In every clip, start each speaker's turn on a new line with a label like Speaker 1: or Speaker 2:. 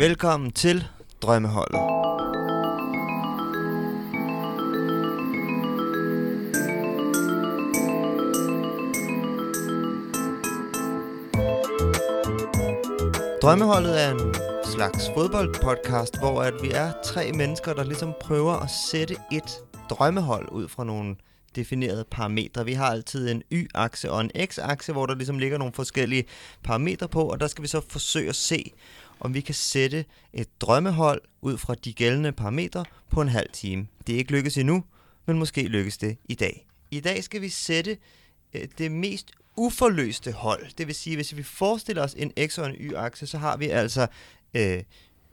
Speaker 1: Velkommen til Drømmeholdet. Drømmeholdet er en slags fodboldpodcast, hvor at vi er tre mennesker, der ligesom prøver at sætte et drømmehold ud fra nogle definerede parametre. Vi har altid en y-akse og en x-akse, hvor der ligesom ligger nogle forskellige parametre på, og der skal vi så forsøge at se, om vi kan sætte et drømmehold ud fra de gældende parametre på en halv time. Det er ikke lykkes endnu, men måske lykkes det i dag. I dag skal vi sætte øh, det mest uforløste hold. Det vil sige, hvis vi forestiller os en x- og en y-akse, så har vi altså øh,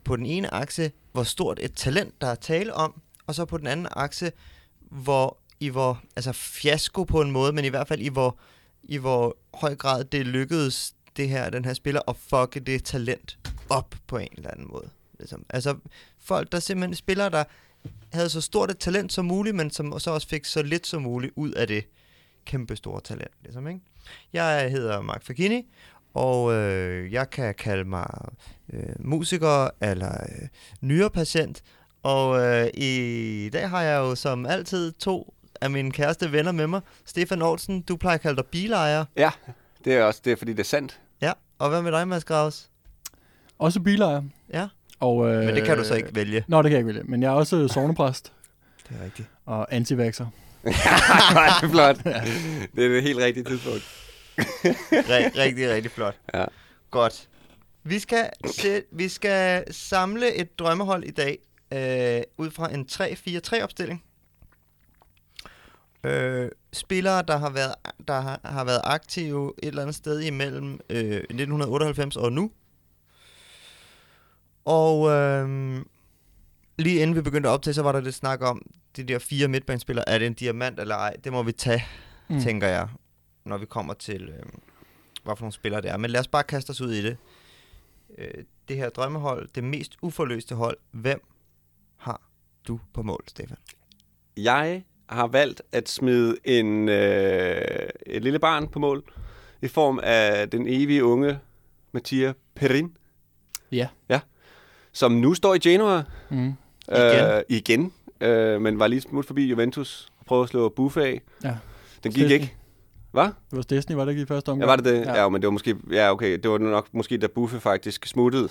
Speaker 1: på den ene akse, hvor stort et talent, der er tale om, og så på den anden akse, hvor i hvor, altså fiasko på en måde, men i hvert fald i hvor, i hvor høj grad det lykkedes det her, den her spiller at fucke det talent op på en eller anden måde. Ligesom. Altså folk, der simpelthen spiller, der havde så stort et talent som muligt, men som så også fik så lidt som muligt ud af det kæmpe store talent. Ligesom, ikke? Jeg hedder Mark Fagini, og øh, jeg kan kalde mig øh, musiker eller øh, nyrepatient. Og øh, i dag har jeg jo som altid to af mine kæreste venner med mig. Stefan Olsen, du plejer at kalde dig bilejer.
Speaker 2: Ja, det er også det er, fordi det er sandt.
Speaker 1: Ja, og hvad med dig, Mads Graus?
Speaker 3: Også bilejer.
Speaker 1: Ja,
Speaker 3: Og, øh,
Speaker 1: men det kan du så ikke vælge.
Speaker 3: Nå, det kan jeg ikke vælge. Men jeg er også sovnepræst
Speaker 1: Det er rigtigt.
Speaker 3: og antivaxer.
Speaker 2: det er flot. Det er det helt rigtige tidspunkt.
Speaker 1: Rigtig, rigtig flot.
Speaker 2: Ja.
Speaker 1: Godt. Vi skal, se, vi skal samle et drømmehold i dag øh, ud fra en 3-4-3 opstilling. Øh, spillere, der har været der har, har været aktive et eller andet sted imellem øh, 1998 og nu. Og øh, lige inden vi begyndte at optage, så var der lidt snak om de der fire midtbanespillere. Er det en diamant eller ej? Det må vi tage, mm. tænker jeg, når vi kommer til, øh, hvad for nogle spillere det er. Men lad os bare kaste os ud i det. Øh, det her drømmehold, det mest uforløste hold. Hvem har du på mål, Stefan?
Speaker 2: Jeg har valgt at smide en, øh, et lille barn på mål i form af den evige unge Mattia Perin,
Speaker 3: Ja.
Speaker 2: som nu står i Genoa
Speaker 3: Mm.
Speaker 2: øh, igen øh, men var lige smut forbi Juventus og prøvede at slå Buffet af.
Speaker 3: Ja.
Speaker 2: Den gik
Speaker 3: Fedt.
Speaker 2: ikke. Hvad?
Speaker 3: Det var Stesny, var det ikke i første
Speaker 2: Ja,
Speaker 3: omgang?
Speaker 2: var det det?
Speaker 3: Ja,
Speaker 2: Ja, men det var måske... Ja, okay. Det var nok måske, da Buffet faktisk smuttede.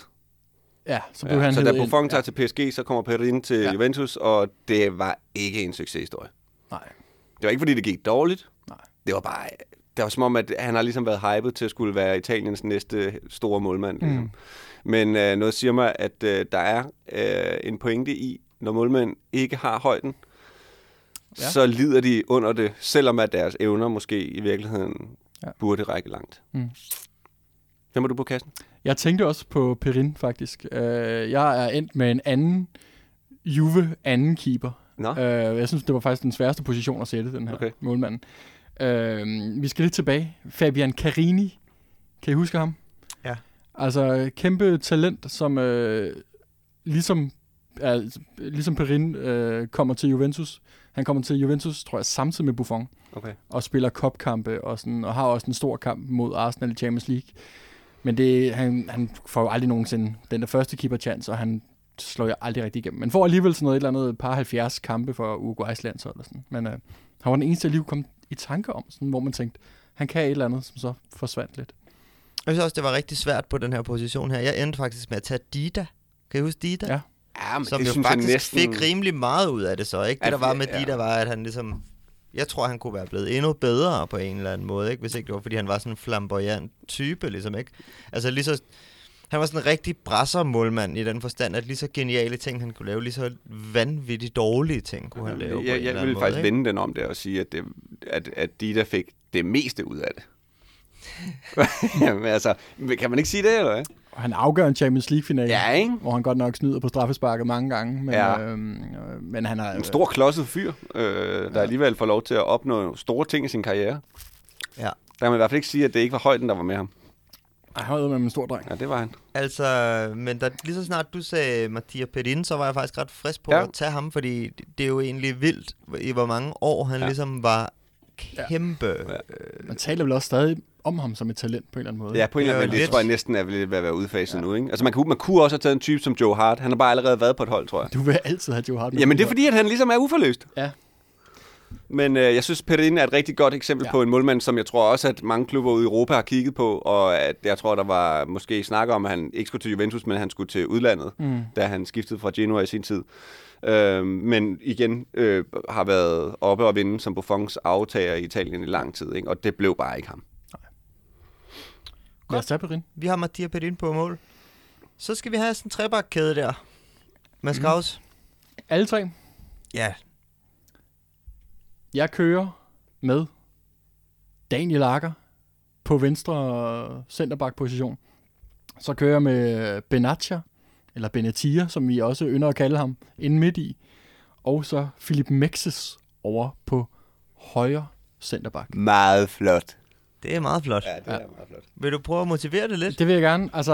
Speaker 3: ja så blev
Speaker 2: Ja,
Speaker 3: han
Speaker 2: så da. Buffon tager til PSG, så kommer Perin til
Speaker 3: Ja.
Speaker 2: Juventus, og det var ikke en succeshistorie.
Speaker 3: Nej.
Speaker 2: Det var ikke, fordi det gik dårligt.
Speaker 3: Nej.
Speaker 2: Det var bare... Det var som om, at han har ligesom været hypet til at skulle være Italiens næste store målmand. Ligesom.
Speaker 3: Mm.
Speaker 2: Men øh, noget siger mig, at øh, der er øh, en pointe i, når målmænd ikke har højden, ja. Så lider de under det, selvom at deres evner måske i virkeligheden ja. Burde række langt.
Speaker 3: Mm.
Speaker 2: Hvem er du på kassen?
Speaker 3: Jeg tænkte også på Perin, faktisk. Uh, jeg er endt med en anden Juve anden keeper.
Speaker 2: Nå,
Speaker 3: Uh, jeg synes, det var faktisk den sværeste position at sætte, den her
Speaker 2: Okay.
Speaker 3: målmanden. Uh, vi skal lidt tilbage. Fabian Carini. Kan I huske ham?
Speaker 1: Ja.
Speaker 3: Altså, kæmpe talent, som uh, ligesom, uh, ligesom Perin uh, kommer til Juventus. Han kommer til Juventus, tror jeg, samtidig med Buffon.
Speaker 2: okay.
Speaker 3: og spiller kopkampe og, sådan, og har også en stor kamp mod Arsenal i Champions League. Men det, han, han får jo aldrig nogensinde den der første keeper chance, og han slår jo aldrig rigtig igennem. Men får alligevel sådan noget, et eller andet par 70 kampe for Uruguays landshold. Og sådan. Men øh, han var den eneste, jeg lige kom i tanke om, sådan, hvor man tænkte, han kan et eller andet, som så forsvandt lidt.
Speaker 1: Jeg synes også, det var rigtig svært på den her position her. Jeg endte faktisk med at tage Dida. Kan I huske Dida?
Speaker 3: Ja.
Speaker 2: Ja, men
Speaker 1: Som
Speaker 2: det
Speaker 1: jo
Speaker 2: synes
Speaker 1: faktisk
Speaker 2: jeg næsten...
Speaker 1: fik rimelig meget ud af det så, ikke? Det,
Speaker 2: Ja,
Speaker 1: der var med
Speaker 2: ja.
Speaker 1: Dida, var, at han ligesom... Jeg tror, han kunne være blevet endnu bedre på en eller anden måde, ikke? Hvis ikke det var, fordi han var sådan en flamboyant type, ligesom, ikke? Altså lige så... Han var sådan en rigtig brassermålmand i den forstand, at lige så geniale ting, han kunne lave, lige så vanvittigt dårlige ting kunne han lave på en
Speaker 2: jeg,
Speaker 1: eller
Speaker 2: jeg
Speaker 1: anden
Speaker 2: vil
Speaker 1: måde,
Speaker 2: faktisk
Speaker 1: ikke?
Speaker 2: vende den om det og sige, at, det, at, at de der fik det meste ud af det. Jamen altså, kan man ikke sige det, eller hvad?
Speaker 3: Og han afgør en Champions League-finale,
Speaker 2: Ja, ikke?
Speaker 3: hvor han godt nok snyder på straffesparket mange gange. Men,
Speaker 2: Ja.
Speaker 3: øh, men han har...
Speaker 2: En stor klodset fyr, øh, der alligevel får lov til at opnå store ting i sin karriere.
Speaker 1: Ja.
Speaker 2: Der kan man i hvert fald ikke sige, at det ikke var højden, der var med ham.
Speaker 3: Øh, han var med en stor dreng.
Speaker 2: Ja, det var han.
Speaker 1: Altså, men da, lige så snart du sagde Mattia Perin, så var jeg faktisk ret frisk på
Speaker 2: Ja.
Speaker 1: at tage ham, fordi det er jo egentlig vildt, i hvor mange år han
Speaker 2: Ja.
Speaker 1: ligesom var kæmpe...
Speaker 2: Ja.
Speaker 1: Ja.
Speaker 3: Man taler vel også stadig om ham som et talent på en eller anden måde.
Speaker 2: Ja, på en eller anden måde. Det tror jeg næsten er ved at være udfaset ja. nu. Ikke? Altså, man kunne, man kunne også have taget en type som Joe Hart. Han har bare allerede været på et hold, tror jeg.
Speaker 3: Du vil altid have Joe Hart med
Speaker 2: Jamen, det er fordi, at han ligesom er uforløst.
Speaker 3: Ja.
Speaker 2: Men øh, jeg synes, Perin er et rigtig godt eksempel ja. På en målmand, som jeg tror også, at mange klubber ude i Europa har kigget på, og at jeg tror, der var måske snakker om, at han ikke skulle til Juventus, men han skulle til udlandet,
Speaker 3: Mm.
Speaker 2: da han skiftede fra Genoa i sin tid. Øh, men igen øh, har været oppe og vinde som Buffons aftager i Italien i lang tid, ikke? og det blev bare ikke ham.
Speaker 3: Lad os tage Perin.
Speaker 1: Vi har Mattia Perin på mål. Så skal vi have sådan en trebakkæde der. Mads. Graus.
Speaker 3: Alle tre.
Speaker 1: Ja,
Speaker 3: Jeg kører med Daniel Akker på venstre centerback-position. Så kører jeg med Benatia, eller Benatia, som vi også ynder at kalde ham, inde midt i. Og så Philip Mexes over på højre centerback.
Speaker 2: Meget flot.
Speaker 1: det er meget flot.
Speaker 2: Ja, det
Speaker 3: Ja.
Speaker 2: er meget flot.
Speaker 1: Vil du prøve at motivere det lidt?
Speaker 3: Det vil jeg gerne. Altså,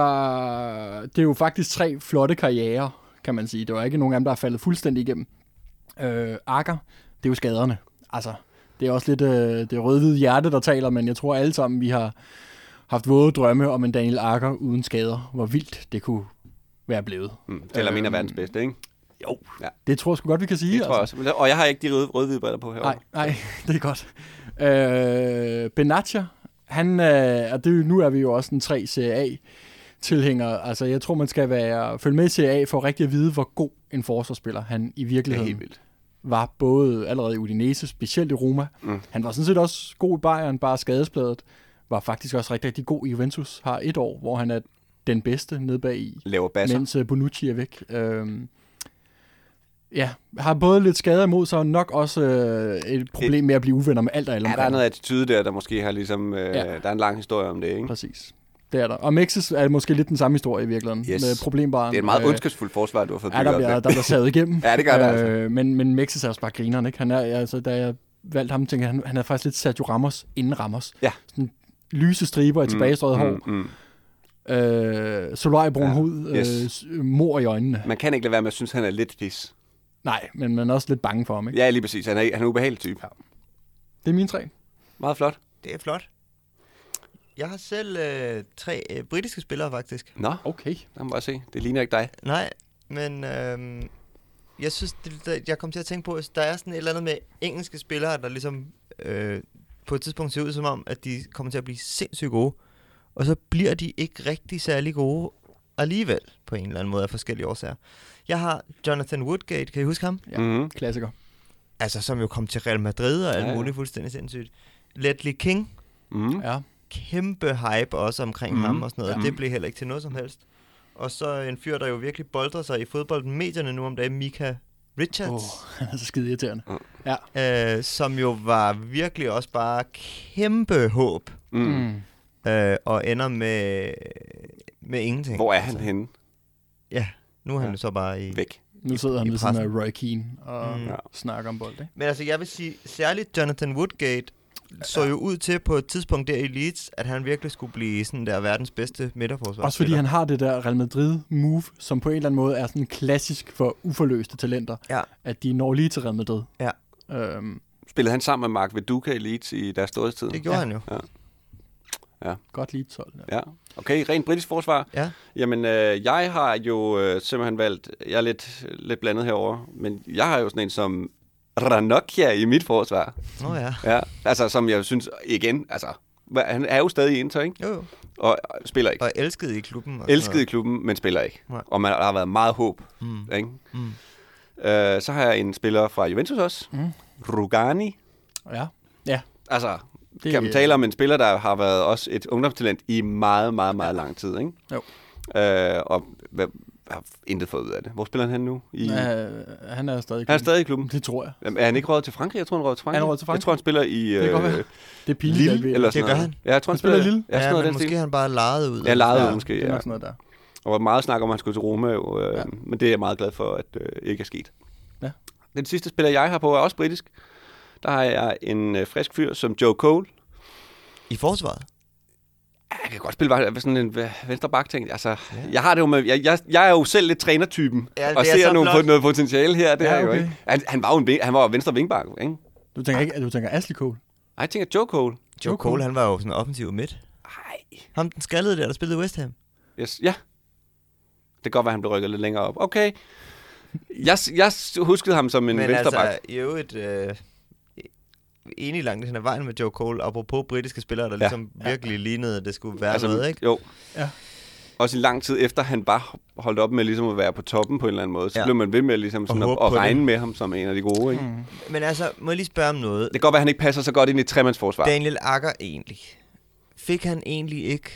Speaker 3: det er jo faktisk tre flotte karrierer, kan man sige. Det var ikke nogen af dem, der er faldet fuldstændig igennem. Øh, Akker, det er jo skaderne. Altså, det er også lidt øh, det rød-hvide hjerte, der taler, men jeg tror alle sammen, vi har haft våde drømme om en Daniel Akker uden skader. Hvor vildt det kunne være blevet.
Speaker 2: Mm, eller min er
Speaker 3: Øhm,
Speaker 2: verdens bedste, ikke?
Speaker 3: Jo,
Speaker 2: Ja.
Speaker 3: det tror jeg sgu godt, vi kan sige.
Speaker 2: Det tror jeg også. Og jeg har ikke de røde, røde briller på herovre.
Speaker 3: Nej, nej, det er godt. Øh, Benatia, han, øh, og det, nu er vi jo også en 3 Serie A tilhænger. Altså, jeg tror, man skal være, følge med i Serie A for rigtig at vide, hvor god en forsvarsspiller han i
Speaker 2: Det er
Speaker 3: virkeligheden
Speaker 2: helt vildt.
Speaker 3: Var. Både allerede i Udinese, specielt i Roma.
Speaker 2: Mm.
Speaker 3: Han var sådan set også god i Bayern, bare skadespladet. Var faktisk også rigtig, rigtig god i Juventus. Har et år, hvor han er den bedste nede bag i
Speaker 2: Laver basser.
Speaker 3: mens øh, Bonucci er væk. Øhm, ja, har både lidt skader imod sig, og nok også øh, et problem med at blive uvenner med alt og alle
Speaker 2: Ja, der er noget attitude der, der måske har ligesom... Øh,
Speaker 3: ja.
Speaker 2: Der er en lang historie om det, ikke?
Speaker 3: Præcis. Det er der. Og Mexes er måske lidt den samme historie i virkeligheden,
Speaker 2: Yes.
Speaker 3: med problembarn.
Speaker 2: Det er et meget
Speaker 3: Øh,
Speaker 2: ondskabsfuldt forsvar, du har fået
Speaker 3: Ja,
Speaker 2: bygget
Speaker 3: der
Speaker 2: op
Speaker 3: bliver,
Speaker 2: der.
Speaker 3: bliver savet igennem.
Speaker 2: Ja, det gør det altså.
Speaker 3: Øh, men, men Mexes er også bare grineren, ikke? Han er, altså, da jeg valgte ham, tænkte jeg, han, han er faktisk lidt Sergio Ramos inden Ramos.
Speaker 2: Ja.
Speaker 3: Sådan lyse striber i tilbagestrøget hår.
Speaker 2: Mm, mm.
Speaker 3: Øh, solariebrun
Speaker 2: Ja.
Speaker 3: hud.
Speaker 2: Yes.
Speaker 3: Øh, mor i øjnene.
Speaker 2: Man kan ikke lade være med at synes, han er lidt pis.
Speaker 3: Nej, men man er også lidt bange for ham, ikke?
Speaker 2: Ja, lige præcis. Han er, han er en ubehagelig type. Ja.
Speaker 3: Det er mine tre.
Speaker 2: Meget flot.
Speaker 1: Det er flot. Jeg har selv øh, tre øh, britiske spillere, faktisk.
Speaker 2: Nå,
Speaker 3: Okay.
Speaker 2: der må jeg se. Det ligner ikke dig.
Speaker 1: Nej, men øh, jeg synes, det, der, jeg kom til at tænke på, at der er sådan et eller andet med engelske spillere, der ligesom øh, på et tidspunkt ser ud som om, at de kommer til at blive sindssygt gode. Og så bliver de ikke rigtig særlig gode alligevel, på en eller anden måde af forskellige årsager. Jeg har Jonathan Woodgate, kan I huske ham?
Speaker 3: Ja.
Speaker 2: Ja. Mm-hmm.
Speaker 3: Klassiker.
Speaker 1: Altså, som jo kom til Real Madrid og alt
Speaker 2: Ja, ja.
Speaker 1: muligt fuldstændig sindssygt. Ledley King,
Speaker 2: Mm.
Speaker 3: Ja.
Speaker 1: Kæmpe hype også omkring mm. ham og sådan noget,
Speaker 2: Ja.
Speaker 1: ja. det blev heller ikke til noget som helst. Og så en fyr, der jo virkelig boldrer sig i fodbolden medierne nu om dagen, Mika Richards,
Speaker 3: Åh,
Speaker 1: oh.
Speaker 3: han er så skide irriterende.
Speaker 1: øh, som jo var virkelig også bare kæmpe håb,
Speaker 2: Mm.
Speaker 1: øh, og ender med, med ingenting.
Speaker 2: Hvor er han henne?
Speaker 1: Ja, nu er han
Speaker 2: Ja.
Speaker 1: så bare i...
Speaker 2: Væk.
Speaker 3: Nu sidder han ved siden af. Roy Keane og
Speaker 1: Mm.
Speaker 3: mm. snakker om bold, ikke?
Speaker 1: Men altså, jeg vil sige, særligt Jonathan Woodgate så jo ud til på et tidspunkt der i Leeds, at han virkelig skulle blive sådan der verdens bedste midterforsvar.
Speaker 3: Også fordi han har det der Real Madrid-move, som på en eller anden måde er sådan klassisk for uforløste talenter.
Speaker 1: Ja.
Speaker 3: At de når lige til Real Madrid.
Speaker 1: Ja.
Speaker 3: Øhm,
Speaker 2: Spillede han sammen med Mark Viduka i Leeds i deres storhedstid?
Speaker 1: Det gjorde
Speaker 3: Ja.
Speaker 1: han jo.
Speaker 3: godt lige 12. Ja.
Speaker 2: Ja. Okay, rent britisk forsvar.
Speaker 1: Ja.
Speaker 2: Jamen, øh, jeg har jo øh, simpelthen valgt, jeg er lidt, lidt blandet herover, men jeg har jo sådan en som Ranocchia i mit forsvar.
Speaker 1: Nå ja.
Speaker 2: Ja, altså som jeg synes, igen, altså, han er jo stadig i Inter, ikke?
Speaker 1: Jo, jo.
Speaker 2: Og øh, spiller ikke.
Speaker 1: Og elsket i klubben. Og
Speaker 2: Elsket i klubben, men spiller ikke.
Speaker 1: Nej.
Speaker 2: Og man, der har været meget håb.
Speaker 1: Mm.
Speaker 2: ikke?
Speaker 1: Mm.
Speaker 2: Øh, så har jeg en spiller fra Juventus også,
Speaker 3: Mm.
Speaker 2: Rugani.
Speaker 3: ja.
Speaker 2: Altså,
Speaker 3: Det,
Speaker 2: kan man tale om en spiller, der har været også et ungdomstalent i meget, meget, meget lang tid, ikke?
Speaker 3: Jo.
Speaker 2: Øh, og hvad, har intet fået ud af det. Hvor spiller han nu? I,
Speaker 3: Ja, han er stadig i
Speaker 2: han er
Speaker 3: klubben.
Speaker 2: stadig i klubben.
Speaker 3: Det tror jeg.
Speaker 2: Jamen, Er han ikke råd til Frankrig? Jeg tror, han er råd til Frankrig.
Speaker 3: Han er til Frankrig.
Speaker 2: Jeg tror, han spiller i
Speaker 3: Det
Speaker 2: øh.
Speaker 3: Det er pinligt.
Speaker 2: Lille, eller
Speaker 1: Det
Speaker 2: sådan
Speaker 1: gør
Speaker 2: noget.
Speaker 1: han.
Speaker 2: Ja, jeg tror, han,
Speaker 3: Han spiller i Lille?
Speaker 2: Ja, sådan
Speaker 1: Ja,
Speaker 2: noget
Speaker 1: men måske
Speaker 2: stil.
Speaker 1: han bare lejet ud.
Speaker 2: Ja, lejet ud
Speaker 3: Ja,
Speaker 2: måske,
Speaker 3: Det er
Speaker 2: ja.
Speaker 3: sådan noget der.
Speaker 2: Og var meget snak om, at han skulle til Roma, jo, øh,
Speaker 3: ja.
Speaker 2: men det er jeg meget glad for, at øh, ikke er sket.
Speaker 3: Ja.
Speaker 2: Den sidste spiller, jeg har på, er også britisk. Der har jeg en øh, frisk fyr som Joe Cole.
Speaker 1: I forsvaret?
Speaker 2: Ja, Jeg kan godt spille sådan en venstre bak ting. Altså, ja. jeg har det jo med, jeg, jeg, jeg er jo selv lidt trænertypen,
Speaker 1: Ja,
Speaker 2: og
Speaker 1: er
Speaker 2: ser nogle,
Speaker 1: flot.
Speaker 2: noget potentiale her. Det
Speaker 3: Ja,
Speaker 2: okay. jo ikke. Han, han, var jo en, han var jo venstre vingbak, ikke?
Speaker 3: Du tænker, ikke, du tænker Ashley Cole?
Speaker 2: Ej, jeg tænker Joe Cole.
Speaker 1: Joe
Speaker 3: Joe
Speaker 1: Cole,
Speaker 3: Cole.
Speaker 1: han var jo sådan offensiv midt.
Speaker 2: Ej.
Speaker 1: Ham den skaldede der, der spillede West Ham.
Speaker 2: Yes. Ja. Det kan godt være, han blev rykket lidt længere op. Okay. Jeg, jeg huskede ham som en
Speaker 1: Men
Speaker 2: venstreback.
Speaker 1: altså, i øvrigt... Øh, enig langt hen ad vejen med Joe Cole, apropos britiske spillere, der
Speaker 2: Ja.
Speaker 1: ligesom virkelig lignede, at det skulle være
Speaker 2: altså,
Speaker 1: noget, ikke?
Speaker 2: Jo.
Speaker 3: Ja.
Speaker 2: Også i lang tid efter, han var holdt op med ligesom at være på toppen på en eller anden måde, så
Speaker 1: Ja.
Speaker 2: blev man ved med ligesom sådan
Speaker 1: Og
Speaker 2: at, at regne
Speaker 1: det.
Speaker 2: med ham som en af de gode. Ikke? Mm.
Speaker 1: Men altså, må jeg lige spørge om noget?
Speaker 2: Det kan godt være, at han ikke passer så godt ind i tremandsforsvar.
Speaker 1: Daniel Akker egentlig. Fik han egentlig ikke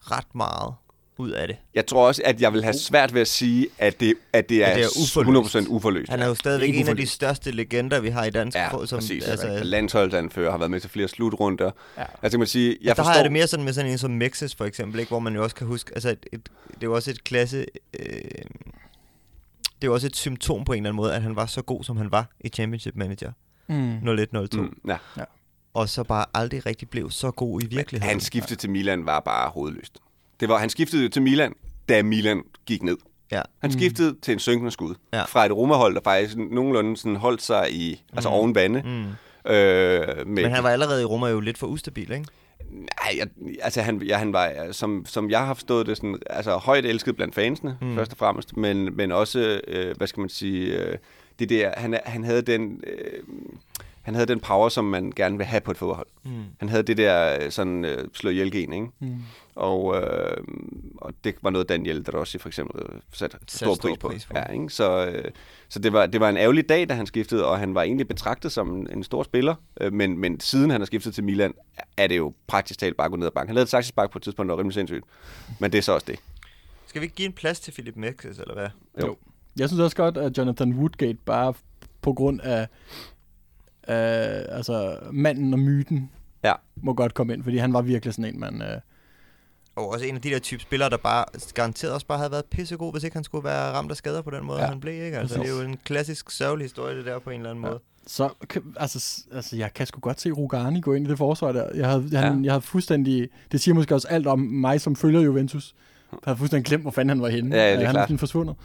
Speaker 1: ret meget ud af det?
Speaker 2: Jeg tror også, at jeg vil have svært ved at sige, at det, at det er,
Speaker 1: At det er uforløst.
Speaker 2: 100% uforløst.
Speaker 1: Han er jo stadigvæk en af de største legender, vi har i dansk
Speaker 2: Ja,
Speaker 1: fodbold, som,
Speaker 2: præcis.
Speaker 1: Altså,
Speaker 2: Altså, Landsholdsanfører har været med til flere slutrunder.
Speaker 3: Ja.
Speaker 2: Altså, kan man sige, jeg
Speaker 1: der
Speaker 2: forstår...
Speaker 1: har jeg det mere sådan med sådan en som Mexes for eksempel, ikke? hvor man jo også kan huske, altså et, et, det er jo også et klasse, øh, det er jo også et symptom på en eller anden måde, at han var så god, som han var i Championship Manager
Speaker 3: Mm.
Speaker 1: 01-02, mm.
Speaker 2: Mm, ja.
Speaker 1: og så bare aldrig rigtig blev så god i virkeligheden.
Speaker 2: Hans skifte til Milan var bare hovedløst. Det var, han skiftede jo til Milan, da Milan gik ned.
Speaker 1: Ja.
Speaker 2: Han skiftede til en synkende skud.
Speaker 1: Ja.
Speaker 2: Fra et Roma-hold, der faktisk nogenlunde sådan holdt sig i, altså
Speaker 1: Mm.
Speaker 2: oven vande.
Speaker 1: Mm.
Speaker 2: Øh, med,
Speaker 1: Men han var allerede i Roma jo lidt for ustabil, ikke?
Speaker 2: Nej, jeg, altså han, ja, han var, som, som jeg har forstået det, sådan, altså højt elsket blandt fansene,
Speaker 1: Mm.
Speaker 2: mm. først og fremmest, men, men også, øh, hvad skal man sige, øh, det der, han, han havde den... Øh, han havde den power, som man gerne vil have på et fodboldhold.
Speaker 1: Mm.
Speaker 2: Han havde det der øh, sådan øh, slå ihjel gen, ikke?
Speaker 3: Mm.
Speaker 2: Og, øh, og det var noget, Daniel Drossi for eksempel øh, satte stor,
Speaker 1: stor
Speaker 2: pris på.
Speaker 1: pris på.
Speaker 2: Ja, ikke? Så, øh, så det, var, det var en ærgerlig dag, da han skiftede, og han var egentlig betragtet som en, en stor spiller. Øh, men, men siden han har skiftet til Milan, er det jo praktisk talt bare gået ned ad banken. Han lavede et saksespark på et tidspunkt, der var rimelig sindssygt. Men det er så også det.
Speaker 1: Skal vi ikke give en plads til Philip Mexes, eller hvad?
Speaker 2: Jo.
Speaker 3: Jeg synes også godt, at Jonathan Woodgate bare på grund af, af altså manden og myten
Speaker 2: Ja.
Speaker 3: må godt komme ind, fordi han var virkelig sådan en, man... Øh,
Speaker 1: Og også en af de der type spillere, der bare garanteret også bare havde været pissegod, hvis ikke han skulle være ramt af skader på den måde,
Speaker 3: Ja.
Speaker 1: han blev, ikke? Altså, det
Speaker 3: Præcis.
Speaker 1: er jo en klassisk sørgelig historie, det der på en eller anden
Speaker 3: Ja.
Speaker 1: måde.
Speaker 3: så, altså, altså, jeg kan sgu godt se Rugani gå ind i det forsvar der. Jeg havde,
Speaker 2: Ja.
Speaker 3: ja. jeg havde fuldstændig... Det siger måske også alt om mig, som følger Juventus. Jeg havde fuldstændig glemt, hvor fanden han var henne.
Speaker 2: Ja, ja, det er
Speaker 3: Øh, han
Speaker 2: klart.
Speaker 3: er forsvundet.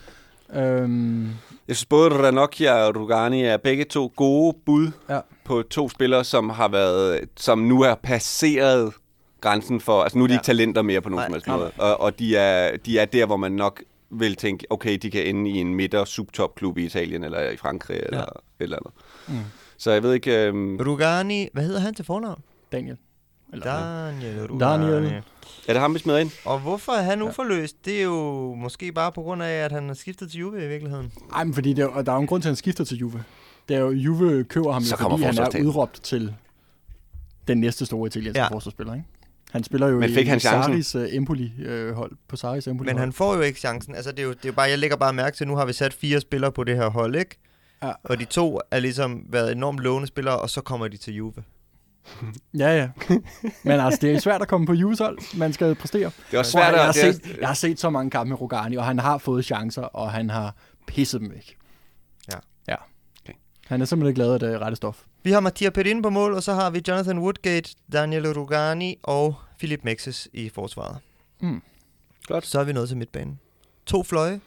Speaker 3: Øhm,
Speaker 2: Jeg synes både Ranocchia og Rugani er begge to gode bud
Speaker 3: Ja.
Speaker 2: på to spillere, som har været, som nu er passeret grænsen for, altså nu er de
Speaker 1: Ja.
Speaker 2: ikke talenter mere på nogen
Speaker 1: Nej,
Speaker 2: som helst måde, og, og de, er, de er der, hvor man nok vil tænke, okay, de kan ende i en midter subtopklub i Italien eller i Frankrig eller
Speaker 1: Ja.
Speaker 2: et eller andet.
Speaker 3: mm,
Speaker 2: Så jeg ved ikke, øhm,
Speaker 1: Rugani, hvad hedder han til fornavn?
Speaker 3: Daniel. Eller,
Speaker 1: Daniel Rugani.
Speaker 3: Daniel.
Speaker 2: er det ham, vi smider ind?
Speaker 1: Og hvorfor er han uforløst? Det er jo måske bare på grund af, at han har skiftet til Juve i virkeligheden.
Speaker 3: Ej, men fordi det er, og der er jo en grund til, at han skifter til Juve. Det er jo, Juve køber ham
Speaker 2: Så
Speaker 3: jo, fordi han er udråbt til den næste store italienske
Speaker 1: Ja.
Speaker 3: forsvarsspiller, ikke? Han spiller jo
Speaker 2: Men fik
Speaker 3: i
Speaker 2: han?
Speaker 3: Saris uh, Empoli-hold, på Saris Empoli
Speaker 1: Men han får jo ikke chancen. Altså, det er jo, det er jo bare, jeg lægger bare mærke til, nu har vi sat fire spillere på det her hold, ikke?
Speaker 3: Ja.
Speaker 1: Og de to er ligesom været enormt lovende spillere, og så kommer de til Juve.
Speaker 3: Ja, ja. Men altså, det er svært at komme på Juves hold. Man skal præstere.
Speaker 2: Det var
Speaker 3: Prøv
Speaker 2: svært
Speaker 3: at- jeg, har
Speaker 2: er-
Speaker 3: set, jeg har set så mange kampe med Rugani, og han har fået chancer, og han har pisset dem væk.
Speaker 1: Ja.
Speaker 3: Ja.
Speaker 2: Okay.
Speaker 3: Han er simpelthen lavet af det rette stof.
Speaker 1: Vi har Mattia Perin på mål, og så har vi Jonathan Woodgate, Daniel Rugani og Philip Mexes i forsvaret.
Speaker 3: Mm.
Speaker 2: Godt.
Speaker 1: Så er vi nået til midtbanen. To fløje,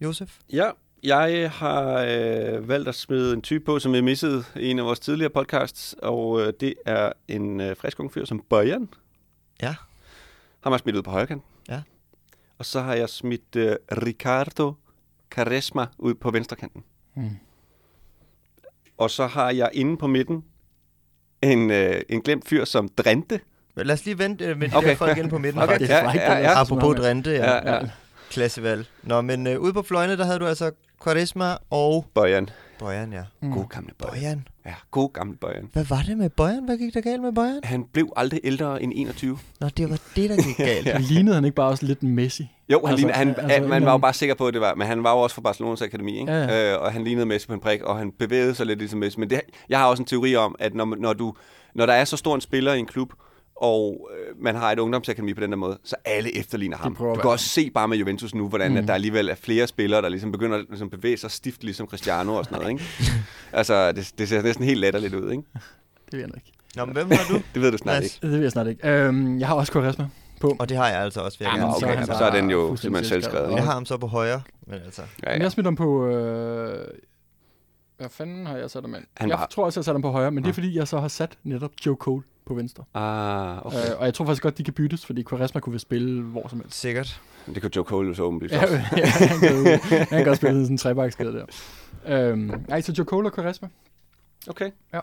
Speaker 1: Josef.
Speaker 2: Ja, jeg har øh, valgt at smide en type på, som jeg missede i en af vores tidligere podcasts, og øh, det er en øh, frisk ung fyr som Bojan.
Speaker 1: Ja.
Speaker 2: Har jeg smidt ud på højre
Speaker 1: Ja.
Speaker 2: Og så har jeg smidt øh, Ricardo Caresma ud på venstre kanten.
Speaker 3: Mm.
Speaker 2: Og så har jeg inde på midten en, øh, en glemt fyr som Drente.
Speaker 1: Lad os lige vente øh, med de
Speaker 2: Okay.
Speaker 1: der folk ind på midten,
Speaker 2: Okay.
Speaker 1: faktisk.
Speaker 2: Ja, ja, ja.
Speaker 1: Apropos Drente. Ja,
Speaker 2: ja.
Speaker 1: ja. Klassevalg. Nå, men øh, ude på fløjene, der havde du altså Quaresma og
Speaker 2: Bojan.
Speaker 1: Bojan, ja.
Speaker 3: med.
Speaker 2: God gamle Bojan.
Speaker 1: Bojan.
Speaker 2: Ja, god gamle Bojan.
Speaker 1: Hvad var det med Bojan? Hvad gik der galt med Bojan?
Speaker 2: Han blev aldrig ældre end 21.
Speaker 1: Nå, det var det, der gik galt.
Speaker 3: Ja. Lignede han ikke bare også lidt Messi?
Speaker 2: Jo, han
Speaker 3: Altså,
Speaker 2: lignede, han,
Speaker 3: altså,
Speaker 2: altså, man var jo bare sikker på, at det var, men han var jo også fra Barcelonas akademi, ikke?
Speaker 3: Ja, ja.
Speaker 2: Øh, og han lignede Messi på en prik, og han bevægede sig lidt ligesom Messi. Men det, jeg har også en teori om, at når, når, du, når der er så stor en spiller i en klub, og øh, man har et ungdomsakademi på den der måde, så alle efterligner ham. Du kan også se bare med Juventus nu, hvordan mm. At der alligevel er flere spillere, der ligesom begynder at ligesom bevæge sig stift, ligesom Cristiano og sådan noget, ikke? altså, det, det ser næsten helt latterligt ud, ikke?
Speaker 3: Det ved jeg nok ikke.
Speaker 1: Nå, men hvem har du?
Speaker 2: Det ved du snart ikke.
Speaker 3: Det ved jeg snart ikke. Øhm, jeg har også Quaresma på.
Speaker 1: Og det har jeg altså også, vil jeg
Speaker 2: Jamen,
Speaker 1: gerne
Speaker 3: så
Speaker 2: okay,
Speaker 3: er
Speaker 2: så,
Speaker 3: bare
Speaker 2: er den jo simpelthen
Speaker 3: selvskrevet.
Speaker 1: Jeg har ham så på højre, men altså...
Speaker 2: Ja,
Speaker 3: Ja.
Speaker 2: ja.
Speaker 3: Jeg smider ham på... Øh, Hvad fanden har jeg sat ham ind? Jeg
Speaker 2: var-
Speaker 3: tror også, jeg satte ham på højre, men det er
Speaker 2: Ja.
Speaker 3: fordi, jeg så har sat netop Joe Cole på venstre.
Speaker 2: Ah, okay.
Speaker 3: Øh, og jeg tror faktisk godt, de kan byttes, fordi Quaresma kunne vel spille hvor som helst.
Speaker 1: Sikkert.
Speaker 2: Det kunne Joe Cole jo så åbenlyst
Speaker 3: Ja,
Speaker 2: også.
Speaker 3: ja, han, kan, han kan godt spille sådan en trebakskade der. Øhm, nej, så Joe Cole og Quaresma.
Speaker 2: Okay.
Speaker 1: Og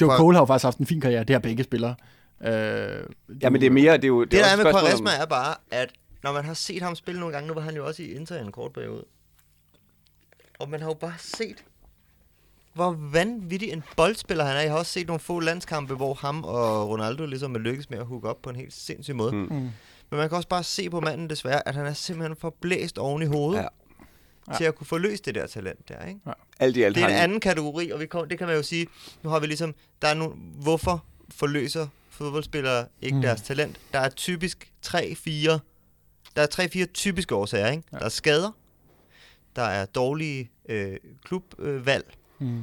Speaker 3: Joe
Speaker 1: Qua-
Speaker 3: Cole har jo faktisk haft en fin karriere. Det har begge spillere. Øh,
Speaker 2: Ja, men det er mere, det er jo...
Speaker 1: Det, det der
Speaker 2: også
Speaker 1: er med Quaresma
Speaker 2: om-
Speaker 1: er bare, at når man har set ham spille nogle gange, nu var han jo også i Inter i en kort periode. Og man har jo bare set, hvor vanvittig en boldspiller han er. Jeg har også set nogle få landskampe, hvor ham og Ronaldo ligesom er lykkes med at hooke op på en helt sindssyg måde.
Speaker 2: Mm.
Speaker 3: Mm.
Speaker 1: Men man kan også bare se på manden desværre, at han er simpelthen for blæst oven i hovedet
Speaker 2: Ja.
Speaker 1: ja. til at kunne forløse det der talent der, ikke?
Speaker 2: Alt i alt
Speaker 1: Det er en
Speaker 2: han-
Speaker 1: anden kategori, og vi kom, det kan man jo sige, nu har vi ligesom, der er nu, hvorfor forløser fodboldspillere ikke
Speaker 3: Mm.
Speaker 1: deres talent? Der er typisk 3-4, der er 3-4 typiske årsager, ikke?
Speaker 3: Ja.
Speaker 1: Ja. Der er skader, der er dårlige øh, klubvalg,
Speaker 3: Mm.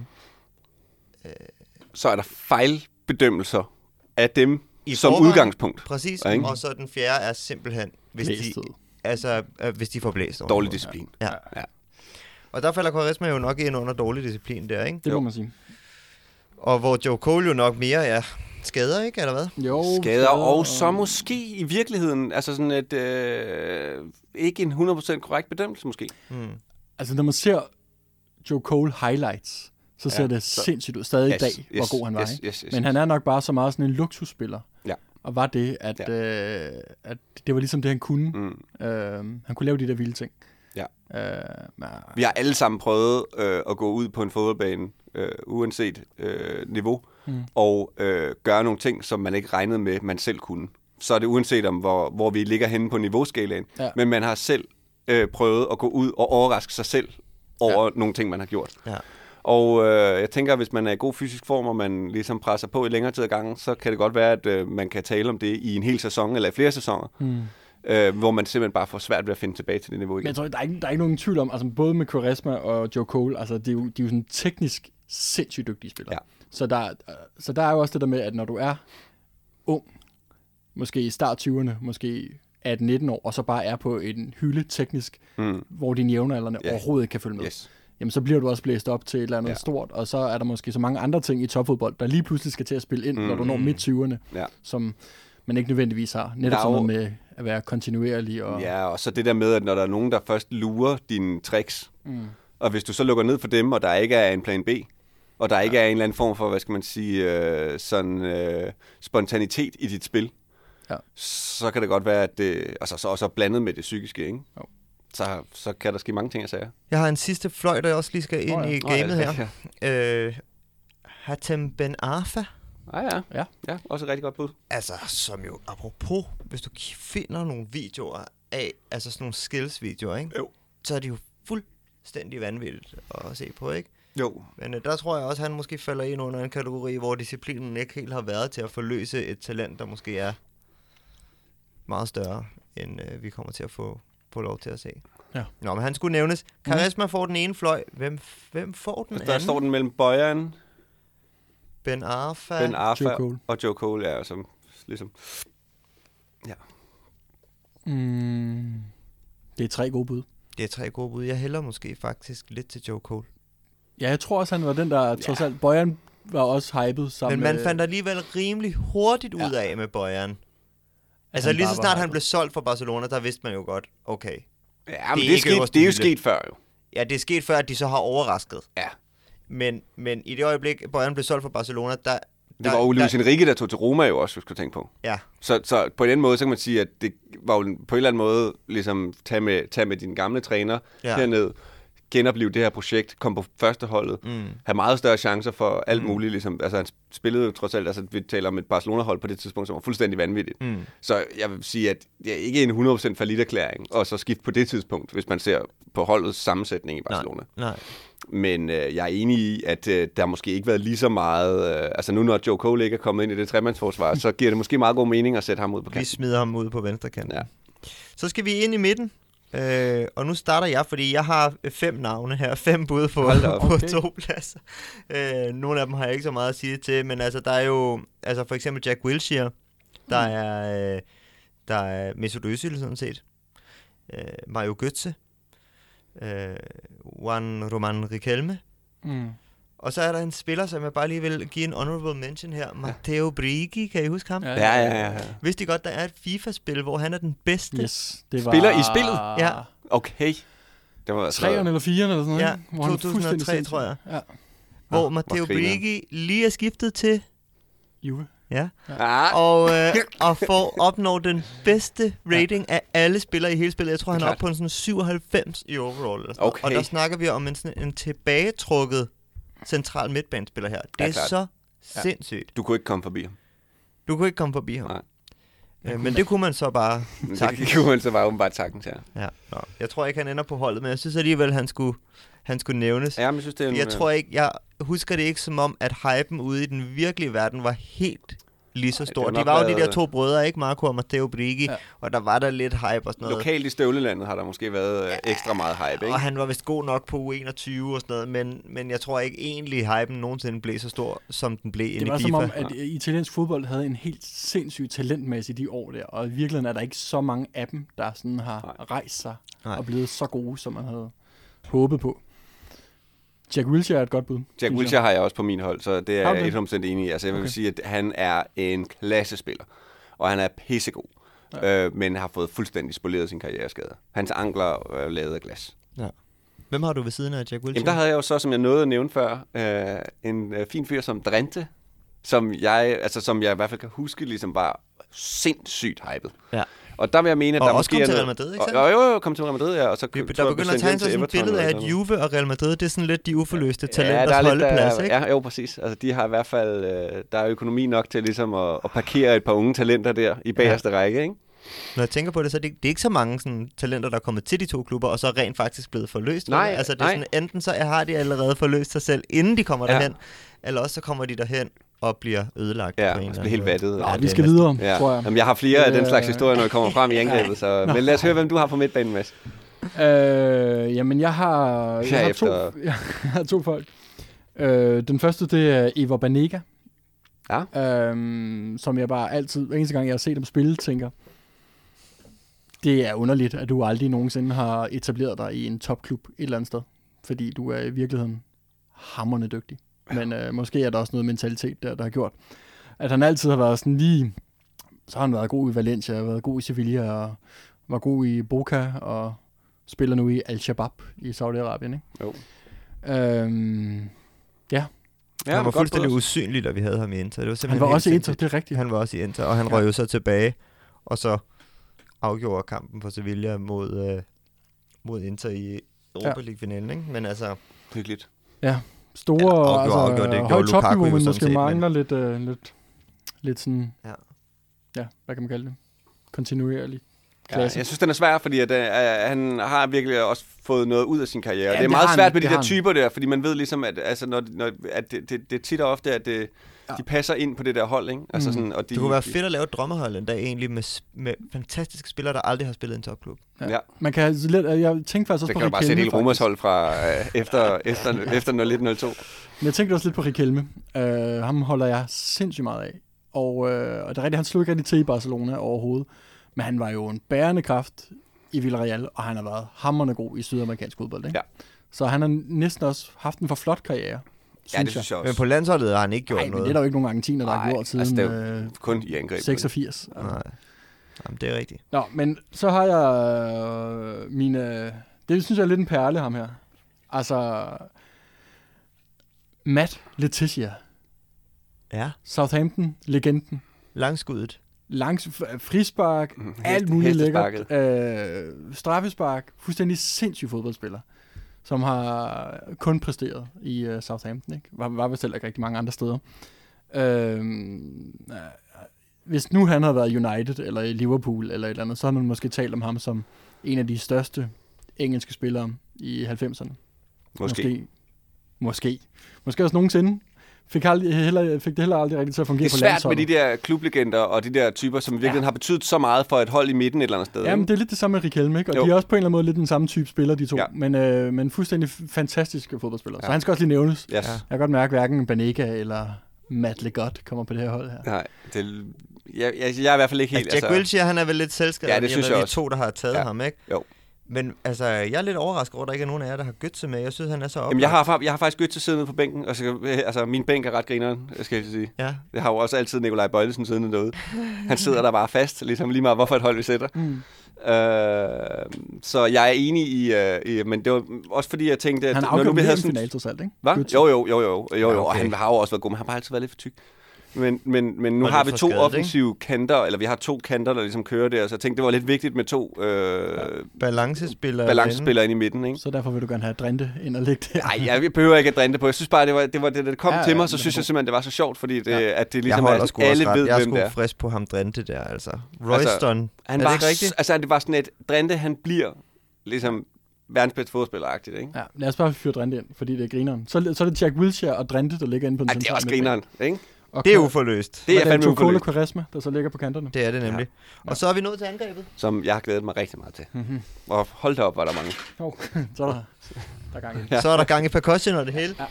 Speaker 2: Så er der fejlbedømmelser af dem
Speaker 1: I
Speaker 2: som
Speaker 1: forvejen.
Speaker 2: udgangspunkt.
Speaker 1: præcis,
Speaker 2: Ja, ikke?
Speaker 1: og så den fjerde er simpelthen, hvis de,
Speaker 3: Blæstet.
Speaker 1: altså, øh, hvis de får blæst over.
Speaker 2: Dårlig disciplin.
Speaker 1: Ja.
Speaker 2: Ja.
Speaker 1: Og der falder Quaresma jo nok ind under dårlig disciplin der, ikke?
Speaker 3: Det må man sige.
Speaker 1: Og hvor Joe Cole jo nok mere er skader, ikke? Eller hvad?
Speaker 3: Jo,
Speaker 2: Skader, og så måske i virkeligheden, altså sådan et, øh, ikke en 100% korrekt bedømmelse måske.
Speaker 1: Hmm.
Speaker 3: Altså, når man ser Joe Cole highlights, så ser
Speaker 2: Ja,
Speaker 3: det
Speaker 2: så-
Speaker 3: sindssygt ud stadig i
Speaker 2: Yes,
Speaker 3: dag,
Speaker 2: yes,
Speaker 3: hvor god han var.
Speaker 2: yes, yes, yes,
Speaker 3: Men han er nok bare så meget sådan en luksusspiller.
Speaker 2: Ja.
Speaker 3: Og var det, at, ja. øh, at det var ligesom det, han kunne.
Speaker 2: Mm.
Speaker 3: Øh, han kunne lave de der vilde ting.
Speaker 2: Ja.
Speaker 3: Øh, men,
Speaker 2: Vi har alle sammen prøvet øh, at gå ud på en fodboldbane, øh, uanset øh, niveau,
Speaker 3: Mm.
Speaker 2: og øh, gøre nogle ting, som man ikke regnede med, man selv kunne. Så er det uanset om, hvor, hvor vi ligger henne på niveauskalaen.
Speaker 3: Ja.
Speaker 2: Men man har selv øh, prøvet at gå ud og overraske sig selv over ja. nogle ting, man har gjort.
Speaker 1: Ja.
Speaker 2: Og øh, jeg tænker, at hvis man er i god fysisk form, og man ligesom presser på i længere tid ad gangen, så kan det godt være, at øh, man kan tale om det i en hel sæson eller i flere sæsoner,
Speaker 3: mm.
Speaker 2: øh, hvor man simpelthen bare får svært ved at finde tilbage til det niveau
Speaker 3: Men
Speaker 2: igen.
Speaker 3: jeg tror, der er, ikke, der er ikke nogen tvivl om, altså både med Quaresma og Joe Cole, altså de er jo, de er jo sådan teknisk sindssygt dygtige spillere.
Speaker 2: Ja.
Speaker 3: Så, der, så der er jo også det der med, at når du er ung, måske i start 20'erne, måske 18-19 år, og så bare er på en hylde teknisk,
Speaker 2: Mm.
Speaker 3: hvor dine jævnaldrende
Speaker 2: Ja.
Speaker 3: overhovedet ikke kan følge med.
Speaker 2: Yes.
Speaker 3: Jamen så bliver du også blæst op til et eller andet
Speaker 2: Ja.
Speaker 3: stort, og så er der måske så mange andre ting i topfodbold, der lige pludselig skal til at spille ind, mm. når du når midt 20'erne,
Speaker 2: Ja.
Speaker 3: som man ikke nødvendigvis har. Netop
Speaker 2: er
Speaker 3: sådan noget med at være kontinuerlig. Og,
Speaker 2: Ja, og så det der med, at når der er nogen, der først lurer dine tricks, mm. og hvis du så lukker ned for dem, og der ikke er en plan B, og der ikke er en eller anden form for, hvad skal man sige, øh, sådan øh, spontanitet i dit spil,
Speaker 3: Ja.
Speaker 2: så kan det godt være, at det, altså så også blandet med det psykiske, ikke?
Speaker 3: Jo.
Speaker 2: Så, så kan der ske mange ting, jeg sagde.
Speaker 1: Jeg har en sidste fløj, der jeg også lige skal ind
Speaker 3: Nå ja.
Speaker 1: i
Speaker 3: Nå ja,
Speaker 1: gamet her.
Speaker 2: Ja.
Speaker 1: Øh, Hatem Ben Arfa.
Speaker 2: Ah, ja.
Speaker 3: Ja.
Speaker 2: ja, også et rigtig godt bud.
Speaker 1: Altså, som jo, apropos, hvis du finder nogle videoer af, altså sådan nogle skills-videoer, ikke?
Speaker 2: Jo.
Speaker 1: Så er de jo fuldstændig vanvittigt at se på, ikke?
Speaker 2: Jo.
Speaker 1: Men øh, der tror jeg også, at han måske falder ind under en kategori, hvor disciplinen ikke helt har været til at forløse et talent, der måske er meget større, end øh, vi kommer til at få, få lov til at se.
Speaker 3: Ja.
Speaker 1: Nå, men han skulle nævnes. Karisma får den ene fløj. Hvem, hvem får den
Speaker 2: Der
Speaker 1: anden?
Speaker 2: står den mellem Bojan,
Speaker 1: Ben Arfa.
Speaker 2: Ben Arfa
Speaker 3: Joe Cole.
Speaker 2: og Joe Cole, ja, som ligesom...
Speaker 3: Mm, det er tre gode bud.
Speaker 1: Det er tre gode bud. Jeg hælder måske faktisk lidt til Joe Cole.
Speaker 3: Ja, jeg tror også, han var den, der trods alt... Bojan var også hypet sammen
Speaker 1: Men man
Speaker 3: med...
Speaker 1: fandt alligevel rimelig hurtigt ud
Speaker 3: Ja.
Speaker 1: af med Bojan. Altså lige så snart han blev solgt fra Barcelona, der vidste man jo godt, okay.
Speaker 2: Ja, men
Speaker 1: Det er
Speaker 2: det, er, sket, det er jo sket før, jo.
Speaker 1: Ja, det er sket før, at de så har overrasket.
Speaker 2: Ja.
Speaker 1: Men, men i det øjeblik, Bojan blev solgt fra Barcelona, der...
Speaker 2: Det var jo Luis Enrique, der tog til Roma jo også, hvis du tænke på.
Speaker 1: Ja,
Speaker 2: Så, så på den måde, så kan man sige, at det var jo på en eller anden måde, ligesom tage med, tage med din gamle træner
Speaker 1: ja.
Speaker 2: herned, genopleve det her projekt, komme på førsteholdet,
Speaker 1: mm.
Speaker 2: have meget større chancer for alt
Speaker 1: Mm.
Speaker 2: muligt. Ligesom, altså han spillede trods alt, altså vi taler om et Barcelona-hold på det tidspunkt, som var fuldstændig vanvittigt.
Speaker 1: Mm.
Speaker 2: Så jeg vil sige, at det er ikke en 100% erklæring og så skifte på det tidspunkt, hvis man ser på holdets sammensætning i Barcelona.
Speaker 1: Nej, nej.
Speaker 2: Men øh, jeg er enig i, at øh, der måske ikke været lige så meget... Øh, altså nu når Joe Cole ikke er kommet ind i det tremandsforsvar, så giver det måske meget god mening at sætte ham ud på
Speaker 1: Vi
Speaker 2: kanten.
Speaker 1: smider ham ud på venstre kant.
Speaker 2: Ja.
Speaker 1: Så skal vi ind i midten. Øh, og nu starter jeg, fordi jeg har fem navne her. Fem bud på,
Speaker 2: op.
Speaker 1: på
Speaker 2: Okay.
Speaker 1: to pladser. Øh, nogle af dem har jeg ikke så meget at sige til, men altså, der er jo altså for eksempel Jack Wilshere. Der
Speaker 2: Mm.
Speaker 1: er, øh, der er Mesut Özil sådan set. Øh, Mario Götze. Øh, Juan Roman Riquelme.
Speaker 3: Mm.
Speaker 1: Og så er der en spiller, som jeg bare lige vil give en honorable mention her. Matteo Brigi, kan I huske ham?
Speaker 3: Ja,
Speaker 2: Ja, ja, ja. ja.
Speaker 1: Vidste I godt, der er et FIFA-spil, hvor han er den bedste?
Speaker 3: Yes, det var...
Speaker 2: Spiller i spillet?
Speaker 1: Ja.
Speaker 2: Okay. Det var altså...
Speaker 3: 3'erne eller 4'erne eller sådan noget,
Speaker 1: Ja,
Speaker 3: ikke? Hvor han
Speaker 1: 2003
Speaker 3: fuldstændig sindssyg.
Speaker 1: tror jeg.
Speaker 3: Ja,
Speaker 1: Hvor
Speaker 2: Ah,
Speaker 1: Matteo. Brigi lige er skiftet til,
Speaker 3: Juve.
Speaker 1: ja,
Speaker 2: Ah,
Speaker 1: og, øh, og får opnår den bedste rating af alle spillere i hele spillet. Jeg tror, han er oppe på en sådan 97 i overall. Eller sådan.
Speaker 2: Okay.
Speaker 1: Og der snakker vi om en, sådan, en tilbagetrukket central midtbanespiller her. Det
Speaker 2: Ja,
Speaker 1: er
Speaker 2: klart.
Speaker 1: så sindssygt.
Speaker 2: du kunne ikke komme forbi ham.
Speaker 1: Du kunne ikke komme forbi ham.
Speaker 2: Nej.
Speaker 1: Øh, men det kunne man så bare
Speaker 2: Men Det
Speaker 1: sagtens.
Speaker 2: kunne man så bare åbenbart sagtens, ja.
Speaker 1: Ja. Nå, jeg tror ikke, han ender på holdet, men jeg synes alligevel, han skulle, han skulle nævnes.
Speaker 2: Ja, men jeg synes, det er en...
Speaker 1: Jeg tror ikke, jeg husker det ikke som om, at hypen ude i den virkelige verden var helt lige så
Speaker 2: det
Speaker 1: stor.
Speaker 2: har
Speaker 1: De var jo de der to brødre, ikke? Marco og Matteo Brigi,
Speaker 3: Ja.
Speaker 1: ja. og der var der lidt hype og sådan noget.
Speaker 2: Lokalt i støvlelandet har der måske været øh, ekstra meget hype, ikke?
Speaker 1: Og han var vist god nok på U21 og sådan noget, men, men jeg tror ikke egentlig, hypen nogensinde blev så stor, som den blev inde
Speaker 3: Det
Speaker 1: i
Speaker 3: var som
Speaker 1: FIFA.
Speaker 3: om, at italiensk fodbold havde en helt sindssyg talentmæssig de år der, og i virkeligheden er der ikke så mange af dem, der sådan har
Speaker 2: Nej.
Speaker 3: rejst sig
Speaker 1: Nej.
Speaker 3: og blevet så gode, som man havde håbet på. Jack Wilshere er et godt bud.
Speaker 2: Jack. Wilshere har jeg også på min hold, så det er jeg
Speaker 3: det?
Speaker 2: 100% enig i. Altså, jeg vil
Speaker 3: Okay.
Speaker 2: sige, at han er en klassespiller, og han er pissegod, ja. øh, men har fået fuldstændig spoleret sin karriereskade. Hans ankler er lavet af glas.
Speaker 1: Hvem har du ved siden af Jack Wilshere?
Speaker 2: Jamen, der havde jeg jo så, som jeg nåede at nævne før, øh, en øh, fin fyr som Drente, som jeg, altså, som jeg i hvert fald kan huske, ligesom var sindssygt hypet.
Speaker 1: Ja.
Speaker 2: Og der vil jeg mene, at
Speaker 1: Og
Speaker 2: der
Speaker 1: også
Speaker 2: måske
Speaker 1: kom til Real Madrid, ikke sandt?
Speaker 2: Jo, jo, jo, kom til Real Madrid, ja. Og så
Speaker 1: der
Speaker 2: jeg,
Speaker 1: begynder at tegne sig sådan et billede af, at. Juve og Real Madrid, det er sådan lidt de uforløste talenters
Speaker 2: ja, der er
Speaker 1: holdeplads,
Speaker 2: der,
Speaker 1: ikke?
Speaker 2: Ja, jo, præcis. Altså, de har i hvert fald, øh, der er økonomi nok til ligesom at, at parkere et par unge talenter der i bagerste ja. række, ikke?
Speaker 1: Når jeg tænker på det, så er det, det er ikke så mange sådan, talenter, der er kommet til de to klubber, og så er rent faktisk blevet forløst.
Speaker 2: Nej,
Speaker 1: altså, det er
Speaker 2: nej.
Speaker 1: sådan, enten så har de allerede forløst sig selv, inden de kommer
Speaker 2: Ja.
Speaker 1: derhen, eller også så kommer de derhen og bliver ødelagt
Speaker 2: Ja,
Speaker 1: på en
Speaker 2: og bliver helt vattet.
Speaker 1: Ja,
Speaker 3: vi
Speaker 1: det
Speaker 3: skal
Speaker 1: næsten-
Speaker 3: videre,
Speaker 2: Ja.
Speaker 3: tror jeg.
Speaker 2: Jamen, jeg har flere af den slags historier, når det kommer frem i angrebet, så... Men lad os høre, hvem du har på midtbanen, Mads.
Speaker 3: Øh, jamen, jeg har, jeg har, to, jeg har to folk. Øh, den første, det er Eva Banega.
Speaker 2: Ja.
Speaker 3: Øhm, som jeg bare altid, hver eneste gang jeg har set dem spille, tænker, det er underligt, at du aldrig nogensinde har etableret dig i en topklub et eller andet sted. Fordi du er i virkeligheden hammerne dygtig. Men øh, måske er der også noget mentalitet der, der har gjort, at han altid har været sådan lige... Så har han været god i Valencia, været god i Sevilla, og var god i Boca, og spiller nu i Al-Shabaab i Saudi-Arabien, ikke?
Speaker 2: Jo.
Speaker 3: Øhm,
Speaker 2: Ja,
Speaker 1: han var fuldstændig usynlig, da vi havde ham i Inter. Det var
Speaker 3: han
Speaker 1: simpelthen
Speaker 3: var også i Inter, det er rigtigt.
Speaker 1: Han var også i Inter, og han
Speaker 3: Ja.
Speaker 1: røg jo så tilbage, og så afgjorde kampen for Sevilla mod, øh, mod Inter i Europa League-finalen, ikke? Men altså,
Speaker 2: Hyggeligt.
Speaker 3: Store,
Speaker 1: Ja, afgjorde-
Speaker 3: altså,
Speaker 1: afgjorde, det
Speaker 3: højt topniveau, men måske
Speaker 1: set, men-
Speaker 3: mangler lidt, øh, lidt, lidt sådan,
Speaker 1: Ja.
Speaker 3: ja, hvad kan man kalde det? Kontinuerlig
Speaker 2: Ja,
Speaker 3: klasse.
Speaker 2: jeg synes, den er svær, fordi at, uh, han har virkelig også fået noget ud af sin karriere.
Speaker 3: Ja,
Speaker 2: Ja, det er
Speaker 3: det
Speaker 2: meget
Speaker 3: han,
Speaker 2: svært med de der
Speaker 3: han.
Speaker 2: typer der, fordi man ved ligesom, at, altså, når, når, at det, det, det er tit og ofte, at det,
Speaker 3: Ja.
Speaker 2: de passer ind på det der hold. Ikke? Altså
Speaker 3: Mm.
Speaker 2: sådan, og de,
Speaker 1: det kunne være fedt at lave et drømmehold en dag egentlig med, med fantastiske spillere, der aldrig har spillet i en topklub.
Speaker 3: Ja.
Speaker 2: Ja.
Speaker 3: Man kan altså lidt, jeg tænkte faktisk også
Speaker 2: Det
Speaker 3: på
Speaker 2: kan du bare sætte hele Romers
Speaker 3: faktisk.
Speaker 2: hold fra uh, efter, efter, efter 0102.
Speaker 3: Men jeg tænkte også lidt på Riquelme. Uh, ham holder jeg sindssygt meget af. Og, uh, og det er rigtigt, han slog ikke rigtig til i Barcelona overhovedet. Men han var jo en bærende kraft i Villarreal, og han har været hammerende god i sydamerikansk fodbold. Ikke?
Speaker 2: Ja.
Speaker 3: Så han har næsten også haft en for flot karriere, synes
Speaker 2: Ja, det
Speaker 3: jeg.
Speaker 2: synes jeg
Speaker 1: Men
Speaker 2: også.
Speaker 1: på landsholdet har han ikke gjort
Speaker 3: Nej, men
Speaker 1: noget.
Speaker 3: det er der jo ikke nogen argentiner, der har
Speaker 2: Nej,
Speaker 3: gjort siden
Speaker 2: altså, det er
Speaker 3: øh,
Speaker 2: Kun i angreb.
Speaker 3: 86.
Speaker 1: Nej. Jamen, det er rigtigt.
Speaker 3: Nå, men så har jeg øh, mine... Det synes jeg er lidt en perle, ham her. Altså... Matt Letitia.
Speaker 1: Ja.
Speaker 3: Southampton-legenden.
Speaker 1: Langskuddet.
Speaker 3: Langs frispark,
Speaker 2: Mhm.
Speaker 3: alt muligt lækkert. Øh, straffespark. Fuldstændig sindssyg fodboldspiller. Som har kun præsteret i uh, Southampton. Ikke? Var, var vist ikke rigtig mange andre steder. Øh, øh, hvis nu han havde været United, eller i Liverpool, eller et eller andet, så har man måske talt om ham som en af de største engelske spillere i 90'erne.
Speaker 2: Måske.
Speaker 3: Måske. Måske, Måske også nogensinde. Fik, aldrig, heller, fik det heller aldrig rigtigt til at fungere
Speaker 2: Det er
Speaker 3: på
Speaker 2: svært med
Speaker 3: landsholdet.
Speaker 2: de der klublegender og de der typer, som virkelig
Speaker 3: Ja.
Speaker 2: har betydet så meget for et hold i midten et eller andet sted.
Speaker 3: Ja, men
Speaker 2: ikke?
Speaker 3: det er lidt det samme med Riquelme, ikke? Og
Speaker 2: Jo.
Speaker 3: de er også på en eller anden måde lidt den samme type spiller, de to.
Speaker 2: Ja.
Speaker 3: Men, øh, men fuldstændig fantastiske fodboldspillere. Så
Speaker 2: Ja.
Speaker 3: han skal også lige nævnes.
Speaker 2: Yes.
Speaker 1: Ja.
Speaker 3: Jeg kan godt mærke, at hverken Banega eller Matt Legot kommer på det her hold her.
Speaker 2: Nej, det, jeg, jeg, jeg er i hvert fald ikke helt...
Speaker 1: Altså, Jack Wilshere, han er vel lidt selskabet,
Speaker 2: Ja, det synes
Speaker 1: med,
Speaker 2: jeg
Speaker 1: er
Speaker 2: også.
Speaker 1: to, der har taget
Speaker 2: Ja.
Speaker 1: ham, ikke?
Speaker 2: Jo.
Speaker 1: Men altså, jeg er lidt overrasket over, at der ikke er nogen af jer, der har Götze med. Jeg synes, han er så oplagt.
Speaker 2: Jamen, jeg har, jeg har faktisk Götze siddende på bænken, og så, altså, min bænk er ret grineren, skal jeg sige.
Speaker 1: Ja.
Speaker 2: Jeg har jo også altid Nikolaj Bøjlesen siddende derude. Han sidder der bare fast, ligesom lige meget, hvorfor et hold vi sætter.
Speaker 3: Mm.
Speaker 2: Øh, så jeg er enig i, øh, i, men det var også fordi, jeg tænkte, at
Speaker 3: Han
Speaker 2: havde
Speaker 3: en
Speaker 2: sådan...
Speaker 3: final trods alt, ikke?
Speaker 2: Hvad?
Speaker 3: Götze.
Speaker 2: Jo, jo, jo, jo, jo, jo.
Speaker 1: Ja,
Speaker 2: og
Speaker 1: okay.
Speaker 2: han har jo også været god, men han har bare altid været lidt for tyk. Men, men, men nu har vi to
Speaker 1: skadet,
Speaker 2: offensive kanter, eller vi har to kanter, der ligesom kører der, så jeg tænkte, det var lidt vigtigt med to øh,
Speaker 1: Balancespiller.
Speaker 2: balancespillere ind i midten, ikke?
Speaker 3: Så derfor vil du gerne have Drente ind og ligge der.
Speaker 2: Nej, jeg behøver ikke at drinde på. Jeg synes bare, det var det, var det, det kom
Speaker 3: Ja,
Speaker 2: ja, til
Speaker 3: ja,
Speaker 2: mig, så synes jeg simpelthen, det var så sjovt, fordi det,
Speaker 3: Ja.
Speaker 2: ja. at det
Speaker 1: Jeg
Speaker 2: ligesom
Speaker 1: holder
Speaker 2: er, alle
Speaker 1: ret.
Speaker 2: ved,
Speaker 1: Jeg
Speaker 2: hvem det er.
Speaker 1: frisk på ham Drente der, altså. Royston.
Speaker 2: Han
Speaker 1: er det
Speaker 2: var,
Speaker 1: ikke rigtigt?
Speaker 2: altså, det var sådan et, Drente, han bliver ligesom verdens bedste fodspiller-agtigt, ikke?
Speaker 3: Ja, lad os bare fyre Drente ind, fordi det er grineren. Så, så er det Jack Wilshere og Drente, der ligger inde på den
Speaker 2: Ej, det er også grineren, ikke?
Speaker 3: Og
Speaker 1: Det er uforløst.
Speaker 2: Det er fandme uforløst,
Speaker 3: Quaresma, der så ligger på kanterne.
Speaker 1: Det er det nemlig.
Speaker 3: Ja.
Speaker 1: Og så er vi nået til angrebet.
Speaker 2: som jeg har glædet mig rigtig meget til.
Speaker 3: Mm-hmm.
Speaker 2: Og hold da op, var der mange.
Speaker 3: Oh, så er der, der er gang i.
Speaker 2: Ja.
Speaker 1: Ja. Så er der gang i percussion og det hele.
Speaker 3: Ja.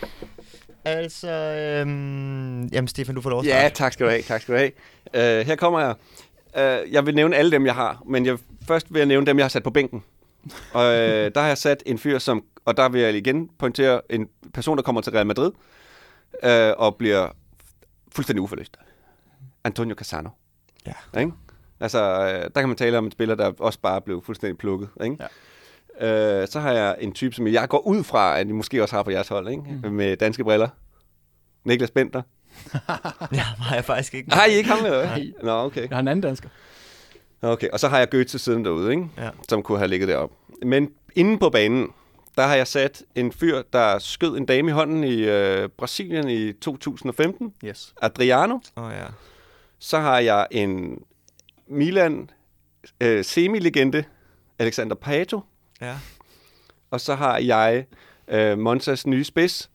Speaker 1: Altså, øhm, jamen Stefan, du får lov at
Speaker 2: Ja,
Speaker 1: starte.
Speaker 2: tak skal du have, tak skal du have. Uh, her kommer jeg. Uh, jeg vil nævne alle dem, jeg har, men jeg, først vil jeg nævne dem, jeg har sat på bænken. Og uh, der har jeg sat en fyr, som, og der vil jeg igen pointere, en person, der kommer til Real Madrid, uh, og bliver fuldstændig uforløst. Antonio Cassano.
Speaker 1: Ja.
Speaker 2: Ikke? Altså, øh, der kan man tale om en spiller, der også bare blev fuldstændig plukket. Ikke? Ja. Øh, så har jeg en type, som jeg går ud fra, at I måske også har på jeres hold, ikke? Mm. med danske briller. Niklas Benter.
Speaker 1: Ja, har jeg faktisk ikke.
Speaker 2: Har I ikke ham?
Speaker 3: Nej.
Speaker 2: Nå, okay.
Speaker 3: Jeg har en anden dansker.
Speaker 2: Okay, og så har jeg Goethe siden derude, ikke?
Speaker 1: Ja.
Speaker 2: som kunne have ligget deroppe. Men inde på banen, der har jeg sat en fyr, der skød en dame i hånden i øh, Brasilien i 2015.
Speaker 3: Yes.
Speaker 2: Adriano.
Speaker 1: Åh oh, ja.
Speaker 2: Så har jeg en Milan øh, semi-legende, Alexander Pato.
Speaker 1: Ja.
Speaker 2: Og så har jeg øh, Monzas nye spids,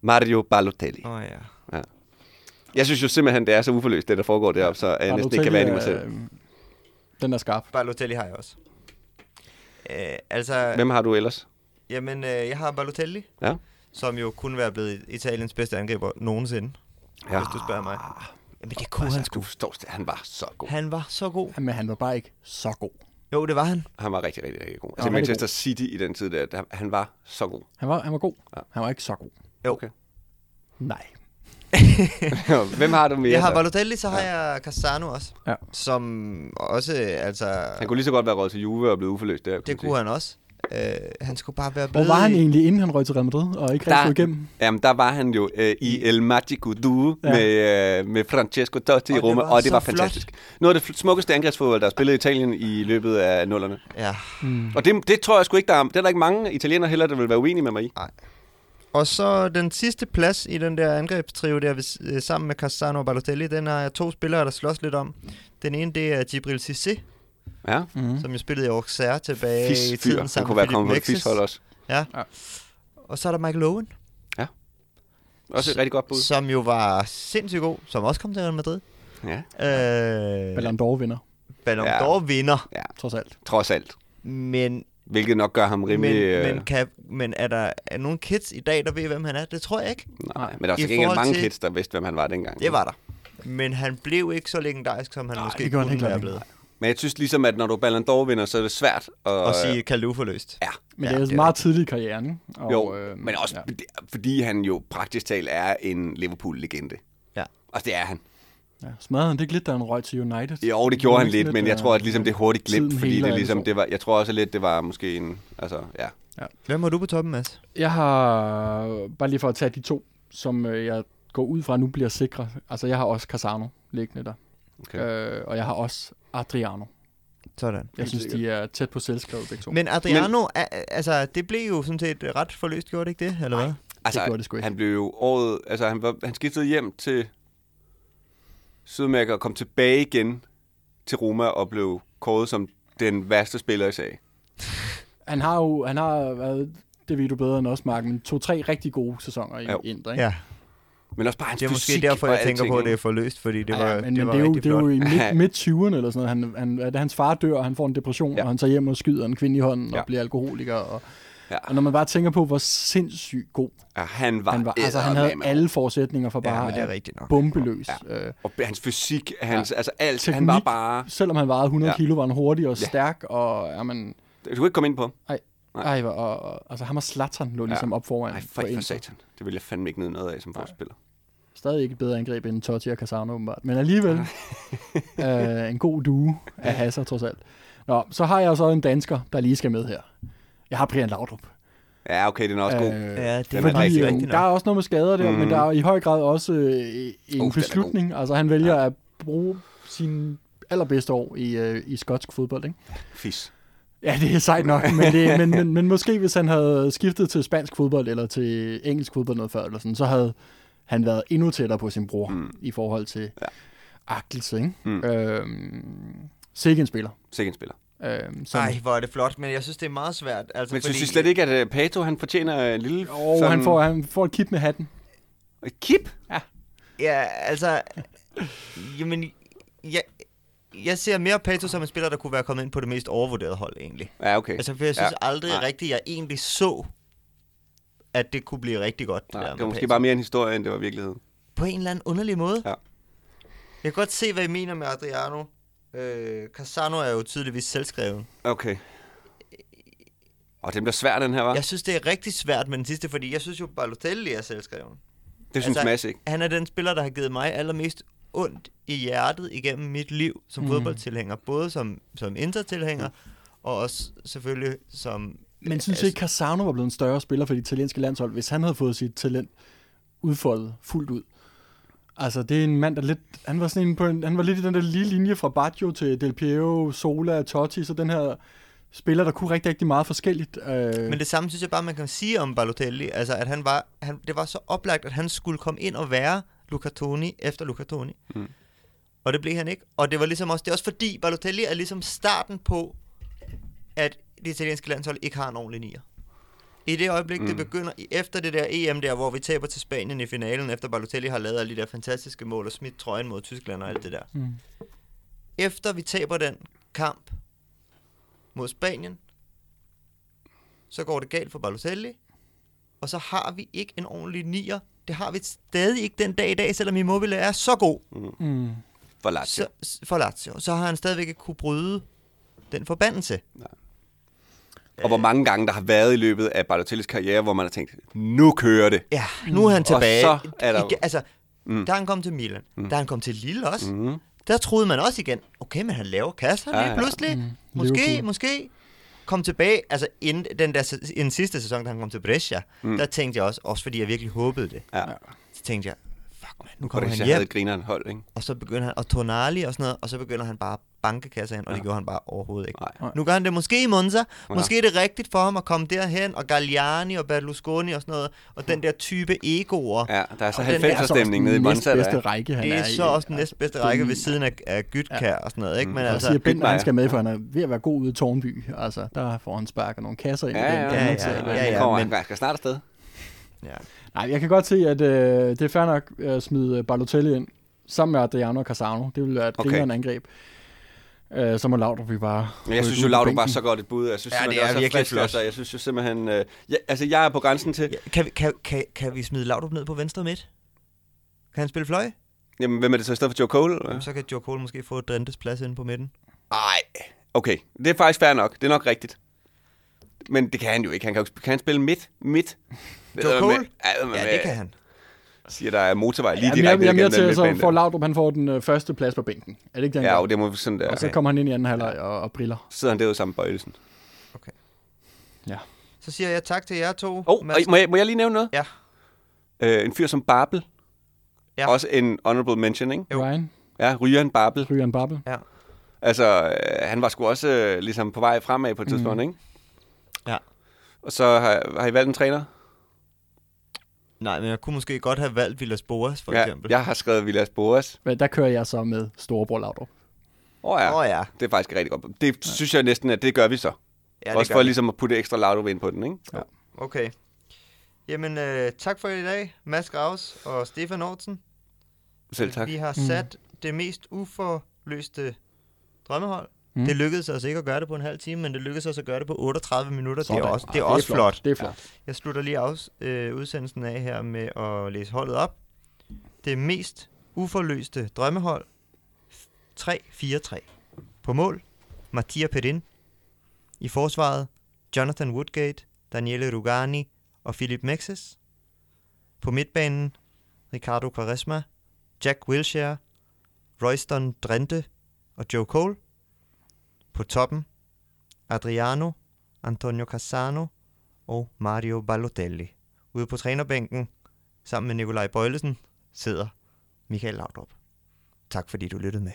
Speaker 2: Mario Balotelli.
Speaker 1: Åh oh, ja.
Speaker 2: Jeg synes jo simpelthen, det er så uforløst, det der foregår deroppe, så jeg næsten ikke kan være i mig selv.
Speaker 3: øh, Den er skarp.
Speaker 1: Balotelli har jeg også. Øh, altså,
Speaker 2: Hvem har du ellers?
Speaker 1: Jamen, øh, jeg har Balotelli,
Speaker 2: Ja.
Speaker 1: som jo kunne være blevet Italiens bedste angriber nogensinde, ja. hvis du spørger mig. Jamen, det kunne han
Speaker 2: Altså,
Speaker 1: sgu.
Speaker 2: du forstår, det. han var så god.
Speaker 1: Han var så god.
Speaker 3: Men han var bare ikke så god.
Speaker 1: Jo, det var han.
Speaker 2: Han var rigtig, rigtig, rigtig god.
Speaker 3: Ja,
Speaker 2: Altså Manchester City i den tid der, der, han var så god.
Speaker 3: Han var, han var god.
Speaker 2: Ja.
Speaker 3: Han var ikke så god.
Speaker 1: Jo.
Speaker 2: Okay.
Speaker 3: Nej.
Speaker 2: Hvem har du mere?
Speaker 1: Jeg har
Speaker 2: så?
Speaker 1: Balotelli, så har jeg Cassano også.
Speaker 3: Ja.
Speaker 1: Som også, altså...
Speaker 2: Han kunne lige så godt være råd til Juve og blevet uforløst der.
Speaker 1: Det kunne han også. Øh, han skulle bare være
Speaker 3: Hvor
Speaker 1: blevet
Speaker 3: var han egentlig, inden han røg til Real Madrid, og ikke rigtig igennem?
Speaker 2: Jamen, der var han jo øh, i El Magico Duo
Speaker 3: Ja.
Speaker 2: med, øh, med Francesco Totti
Speaker 1: Og
Speaker 2: i
Speaker 1: det
Speaker 2: Roma,
Speaker 1: var
Speaker 2: og det var
Speaker 1: flot.
Speaker 2: fantastisk. Noget af det smukkeste angrebsfodbold, der er spillet i Italien i løbet af nullerne.
Speaker 1: Ja.
Speaker 3: Mm.
Speaker 2: Og det, det tror jeg sgu ikke, der er, det er der ikke mange italienere heller, der vil være uenige med mig i.
Speaker 1: Og så den sidste plads i den der angrebstrio der, øh, sammen med Cassano og Balotelli, den har jeg to spillere, der slås lidt om. Den ene, det er Gibril Cissé,
Speaker 2: Ja,
Speaker 3: Mm.
Speaker 1: som jo spillede i Auxerre tilbage i
Speaker 2: fis fyr.
Speaker 1: tiden sammen
Speaker 2: kunne
Speaker 1: med
Speaker 2: være
Speaker 1: Philip
Speaker 2: kommet på et
Speaker 1: Mexes.
Speaker 2: fishold også.
Speaker 1: Og så er der Michael Owen,
Speaker 2: Også et rigtig godt bud.
Speaker 1: som jo var sindssygt god, som også kom til Real Madrid.
Speaker 2: Ja,
Speaker 1: Øh,
Speaker 3: Ballon d'Or vinder,
Speaker 1: Ballon
Speaker 2: Ja.
Speaker 1: d'Or vinder,
Speaker 3: trods alt.
Speaker 2: trods alt.
Speaker 1: men,
Speaker 2: Hvilket nok gør ham rimelig...
Speaker 1: men,
Speaker 2: øh,
Speaker 1: men, kan, men er der er nogle kids i dag, der ved, hvem han er? Det tror jeg ikke.
Speaker 2: nej, men der er
Speaker 1: I
Speaker 2: også ikke mange
Speaker 1: til-
Speaker 2: kids, der vidste, hvem han var dengang.
Speaker 1: Det var der. Men han blev ikke så legendarisk, som han
Speaker 3: Nej,
Speaker 1: måske
Speaker 3: det gjorde han
Speaker 1: kunne være
Speaker 3: ikke.
Speaker 1: blevet.
Speaker 2: Men jeg synes ligesom, at når du Ballon d'Or vinder, så er det svært at...
Speaker 1: Og sige, kan du forløst.
Speaker 2: Ja,
Speaker 3: Men
Speaker 1: Ja,
Speaker 3: det er jo
Speaker 1: er
Speaker 3: meget tidligt i karrieren. ikke? Og,
Speaker 2: Jo,
Speaker 3: øh,
Speaker 2: men også
Speaker 3: Ja.
Speaker 2: fordi, han jo praktisk talt er en Liverpool-legende.
Speaker 1: Ja.
Speaker 2: Og det er han.
Speaker 3: Ja. Smadrede han det ikke lidt, da han røg til United?
Speaker 2: Jo, det gjorde han
Speaker 3: sådan
Speaker 2: lidt, men jeg tror, at ligesom det hurtigt glemt, fordi det ligesom,
Speaker 3: sår.
Speaker 2: det var, jeg tror også lidt, det var måske en, altså, ja.
Speaker 1: Hvem var du på toppen, Mads?
Speaker 3: Jeg har, bare lige for at tage de to, som øh, jeg går ud fra nu bliver sikre. Altså, jeg har også Casano liggende der.
Speaker 2: Okay.
Speaker 3: Øh, og jeg har også Adriano.
Speaker 1: Sådan.
Speaker 3: Jeg synes, de er tæt på selvskrevet begge to.
Speaker 1: Men Adriano, Men... altså, det blev jo sådan set ret forløst, gjorde det ikke det, eller hvad?
Speaker 2: Altså,
Speaker 3: gjorde det sgu ikke.
Speaker 2: han blev jo året, altså han, var, han skiftede hjem til Sydamerika og kom tilbage igen til Roma og blev kåret som den værste spiller i sag.
Speaker 3: Han har jo han har været, det ved du bedre end os, Mark, men to-tre rigtig gode sæsoner i
Speaker 2: Jo.
Speaker 3: Inter. Ikke?
Speaker 1: Ja,
Speaker 2: Men også bare hans
Speaker 1: det er måske derfor, jeg tænker på, at det er forløst, fordi det var,
Speaker 3: ja, men,
Speaker 1: det
Speaker 3: men
Speaker 1: var
Speaker 3: det, er jo,
Speaker 1: rigtig
Speaker 3: det er jo i midt, midt 20'erne eller sådan noget. Han, han, da hans far dør, og han får en depression,
Speaker 2: Ja.
Speaker 3: ja. og han tager hjem og skyder en kvinde i hånden
Speaker 2: Ja.
Speaker 3: og bliver alkoholiker. Og,
Speaker 2: Ja.
Speaker 3: og når man bare tænker på, hvor sindssygt god
Speaker 2: Ja, han var,
Speaker 3: han var. Altså, han havde
Speaker 2: eddermame
Speaker 3: alle forudsætninger for
Speaker 1: Ja,
Speaker 3: bare
Speaker 1: men det er
Speaker 3: at
Speaker 1: rigtigt nok.
Speaker 3: bombeløs.
Speaker 2: Ja.
Speaker 3: Øh,
Speaker 2: Og hans fysik, hans, ja. altså alt,
Speaker 3: Teknik.
Speaker 2: han var bare...
Speaker 3: selvom han vejede 100
Speaker 2: Ja.
Speaker 3: ja. kilo, var han hurtig og
Speaker 2: Ja.
Speaker 3: stærk, og ja, men,
Speaker 2: Du kan ikke komme ind på. Nej.
Speaker 3: Ej, hvor- og, og, altså ham og Zlatan lå
Speaker 2: Ja.
Speaker 3: ligesom op foran.
Speaker 2: Nej,
Speaker 3: for
Speaker 2: for, satan. Det vil jeg fandme ikke nyde noget af som forspiller.
Speaker 3: Stadig ikke et bedre angreb end Totti og Casano, åbenbart. Men alligevel øh, en god due af Hasser, trods alt. Nå, så har jeg så en dansker, der lige skal med her. Jeg har Brian Laudrup.
Speaker 2: Ja, okay, den er også god.
Speaker 3: Øh,
Speaker 1: Ja, det
Speaker 2: Den
Speaker 1: er
Speaker 3: fordi øh,
Speaker 1: rigtigt
Speaker 3: der er også noget med skader der, mm. men
Speaker 2: Mhm.
Speaker 3: der er i høj grad også øh, en
Speaker 2: Uh,
Speaker 3: beslutning. Altså han vælger ja. at bruge sin allerbedste år i, øh, i skotsk fodbold, ikke?
Speaker 2: Fis.
Speaker 3: Ja, det er sejt nok, men, det, men, men, men måske hvis han havde skiftet til spansk fodbold eller til engelsk fodbold noget før, eller sådan, så havde han været endnu tættere på sin bror mm. i forhold til ja. agtelse. Ikke?
Speaker 2: Mm.
Speaker 3: Øhm, sikke en spiller.
Speaker 2: Sikke spiller.
Speaker 3: Øhm, som,
Speaker 1: Ej, hvor er det flot, men jeg synes, det er meget svært. Altså,
Speaker 2: Men synes I slet ikke, at uh, Pato, han fortjener en lille...
Speaker 3: og han får, han får et kip med hatten.
Speaker 2: Et kip?
Speaker 1: Ja, altså... Jamen, jeg, jeg ser mere Pato som en spiller, der kunne være kommet ind på det mest overvurderede hold, egentlig.
Speaker 2: Ja, okay.
Speaker 1: Altså, for jeg synes
Speaker 2: Ja.
Speaker 1: aldrig
Speaker 2: Nej.
Speaker 1: rigtigt, jeg egentlig så, at det kunne blive rigtig godt.
Speaker 2: Nej,
Speaker 1: der
Speaker 2: det var måske
Speaker 1: Pato.
Speaker 2: bare mere en historie, end det var virkelighed.
Speaker 1: På en eller anden underlig måde.
Speaker 2: Ja.
Speaker 1: Jeg kan godt se, hvad I mener med Adriano. Øh, Casano er jo tydeligvis selvskreven.
Speaker 2: Okay. Og den bliver svær, den her, var.
Speaker 1: Jeg synes, det er rigtig svært med den sidste, fordi jeg synes jo, Balotelli er selvskreven.
Speaker 2: Det synes
Speaker 1: altså-
Speaker 2: Mads ikke.
Speaker 1: Han er den spiller, der har givet mig allermest ondt i hjertet igennem mit liv som
Speaker 3: Mm.
Speaker 1: fodboldtilhænger. Både som, som intertilhænger, og også selvfølgelig som...
Speaker 3: Men synes
Speaker 1: altså-
Speaker 3: I ikke, Casano var blevet en større spiller for det italienske landshold, hvis han havde fået sit talent udfoldet fuldt ud? Altså, det er en mand, der lidt... Han var, sådan en på en, han var lidt i den der lige linje fra Baggio til Del Piero, Sola, Totti, så den her spiller, der kunne rigtig, rigtig meget forskelligt. Øh,
Speaker 1: Men det samme synes jeg bare, man kan sige om Balotelli. Altså, at han var, han, det var så oplagt, at han skulle komme ind og være Luca Toni efter Luca Toni.
Speaker 2: Mm.
Speaker 1: Og det blev han ikke. Og det var ligesom også, det er også fordi, Balotelli er ligesom starten på, at det italienske landshold ikke har en ordentlig nier. I det øjeblik, mm. det begynder, efter det der EM der, hvor vi taber til Spanien i finalen, efter Balotelli har lavet alle de der fantastiske mål og smidt trøjen mod Tyskland og alt det der.
Speaker 3: Mm.
Speaker 1: Efter vi taber den kamp mod Spanien, så går det galt for Balotelli, og så har vi ikke en ordentlig nier. Det har vi stadig ikke den dag i dag, selvom Immobile er så god
Speaker 3: Mm.
Speaker 2: For Lazio.
Speaker 1: så, for Lazio. Så har han stadigvæk ikke kunne bryde den forbandelse.
Speaker 2: Og hvor mange gange der har været i løbet af Balotellis karriere, hvor man har tænkt, nu kører det.
Speaker 1: Ja, nu er han tilbage.
Speaker 2: Og så er der
Speaker 1: Igen, altså,
Speaker 2: Mm.
Speaker 1: mm. da han kom til Milan, mm. da han kom til Lille også, mm.
Speaker 2: Mm.
Speaker 1: der troede man også igen, okay, men han laver kasser
Speaker 2: Ja,
Speaker 1: lige
Speaker 2: ja.
Speaker 1: pludselig.
Speaker 3: Mm.
Speaker 1: Måske,
Speaker 3: Liverpool.
Speaker 1: måske. Kom tilbage, altså inden den der, inden sidste sæson, da han kom til Brescia, mm. der tænkte jeg også, også fordi jeg virkelig håbede det,
Speaker 2: Ja.
Speaker 1: så tænkte jeg, fuck man, nu kommer
Speaker 2: det
Speaker 1: han
Speaker 2: havde
Speaker 1: hjem,
Speaker 2: et grineren hold, ikke?
Speaker 1: og så begynder han, og Tonali og sådan noget, og så begynder han bare at banke kasser ind, og det gjorde han bare overhovedet ikke.
Speaker 2: Nej.
Speaker 1: Nu gør han det måske i Monza. Måske er det rigtigt for ham at komme derhen, og Galliani og Berlusconi og sådan noget, og den der type egoer.
Speaker 2: Ja, der er så
Speaker 1: Og den der-
Speaker 2: 90'er-stemning nede i Monza. der
Speaker 3: bedste
Speaker 2: er.
Speaker 3: række, han
Speaker 1: det er,
Speaker 3: er,
Speaker 1: så
Speaker 3: i.
Speaker 1: også den næstbedste række ved siden af, af Gytkær ja. og sådan noget, ikke? Men
Speaker 3: Jeg
Speaker 1: altså,
Speaker 3: siger, Bentner, han
Speaker 2: Bentner,
Speaker 3: skal med, for han er ved at være god ude i Tårnby. Altså, der får han spark og nogle kasser ind
Speaker 2: Ja,
Speaker 3: i den.
Speaker 2: ja,
Speaker 1: ja, ja, ja,
Speaker 2: kommer,
Speaker 1: men-
Speaker 2: han skal snart afsted.
Speaker 1: ja.
Speaker 3: Nej, jeg kan godt se, at øh, det er fair nok at smide Balotelli ind, sammen med Adriano og Casano. Det vil være et
Speaker 2: okay.
Speaker 3: angreb. Øh, så må Laudrup vi bare...
Speaker 2: Men jeg synes jo, Laudrup var så godt et bud. Jeg synes
Speaker 1: Ja, det er
Speaker 2: også
Speaker 1: virkelig
Speaker 2: frisk,
Speaker 1: flot.
Speaker 2: Altså, jeg synes jo simpelthen... Øh, ja, altså, jeg er på grænsen til...
Speaker 1: Ja, kan, vi, kan, kan, kan vi smide Laudrup ned på venstre midt? Kan han spille fløj?
Speaker 2: Jamen, hvem er det så i stedet for Joe Cole?
Speaker 1: Ja. Så kan Joe Cole måske få Drendes plads inde på midten.
Speaker 2: Nej. Okay, det er faktisk fair nok. Det er nok rigtigt. Men det kan han jo ikke. Han kan, jo, kan han spille midt? Midt?
Speaker 1: Joe Cole?
Speaker 2: Med,
Speaker 1: Ja, det kan han.
Speaker 2: Siger, der er motorvej lige
Speaker 3: Ja,
Speaker 2: direkte
Speaker 3: jeg, jeg er mere til, så får. Laudrup, han får den øh, første plads på bænken. Er det ikke den?
Speaker 2: Ja, jo, det må sådan der.
Speaker 3: Og så kommer han ind i anden halvleg og, og briller.
Speaker 2: Så sidder han derude sammen med Bøjelsen.
Speaker 3: Ja.
Speaker 1: Så siger jeg tak til jer to.
Speaker 2: Oh,
Speaker 1: Mads.
Speaker 2: må, jeg, må jeg lige nævne noget?
Speaker 1: Ja.
Speaker 2: Øh, en fyr som Babel.
Speaker 1: Ja.
Speaker 2: Også en honorable mention, ikke?
Speaker 1: Jo.
Speaker 3: Ryan,
Speaker 2: Ja, Ryan Babel.
Speaker 3: Ryan Babbel.
Speaker 1: Ja.
Speaker 2: Altså, øh, han var sgu også øh, ligesom på vej fremad på et tidspunkt, ikke?
Speaker 1: Ja.
Speaker 2: Og så har, har I valgt en træner?
Speaker 1: Nej, men jeg kunne måske godt have valgt Villas Boas, for
Speaker 2: ja,
Speaker 1: eksempel.
Speaker 2: jeg har skrevet Vilas Boas.
Speaker 3: Men Der kører jeg så med storebror Laudrup.
Speaker 2: Åh oh, ja.
Speaker 1: Oh, ja.
Speaker 2: Det er faktisk rigtig godt. Det ja. synes jeg næsten, at det gør vi så.
Speaker 1: ja
Speaker 2: også
Speaker 1: gør
Speaker 2: for
Speaker 1: vi.
Speaker 2: ligesom at putte ekstra Laudrup ind på den, ikke? Ja.
Speaker 1: Okay. Jamen, øh, tak for i dag, Mads Graus og Stefan Aarhusen.
Speaker 2: Selv tak.
Speaker 1: Vi har
Speaker 3: Mm.
Speaker 1: sat det mest uforløste drømmehold.
Speaker 3: Mm.
Speaker 1: Det lykkedes os ikke at gøre det på en halv time, men det lykkedes os at gøre det på 38 minutter. Det er
Speaker 3: Sådan.
Speaker 1: også, det er også flot.
Speaker 3: Det er flot.
Speaker 1: Jeg slutter lige af, øh, udsendelsen af her med at læse holdet op. Det mest uforløste drømmehold 3-4-3. På mål, Mattia Perin. I forsvaret Jonathan Woodgate, Daniele Rugani og Philip Mexes. På midtbanen Ricardo Quaresma, Jack Wilshere, Royston Drenthe og Joe Cole. På toppen Adriano, Antonio Cassano og Mario Balotelli. Ude på trænerbænken, sammen med Nikolaj Bøjlesen, sidder Michael Laudrup. Tak fordi du lyttede med.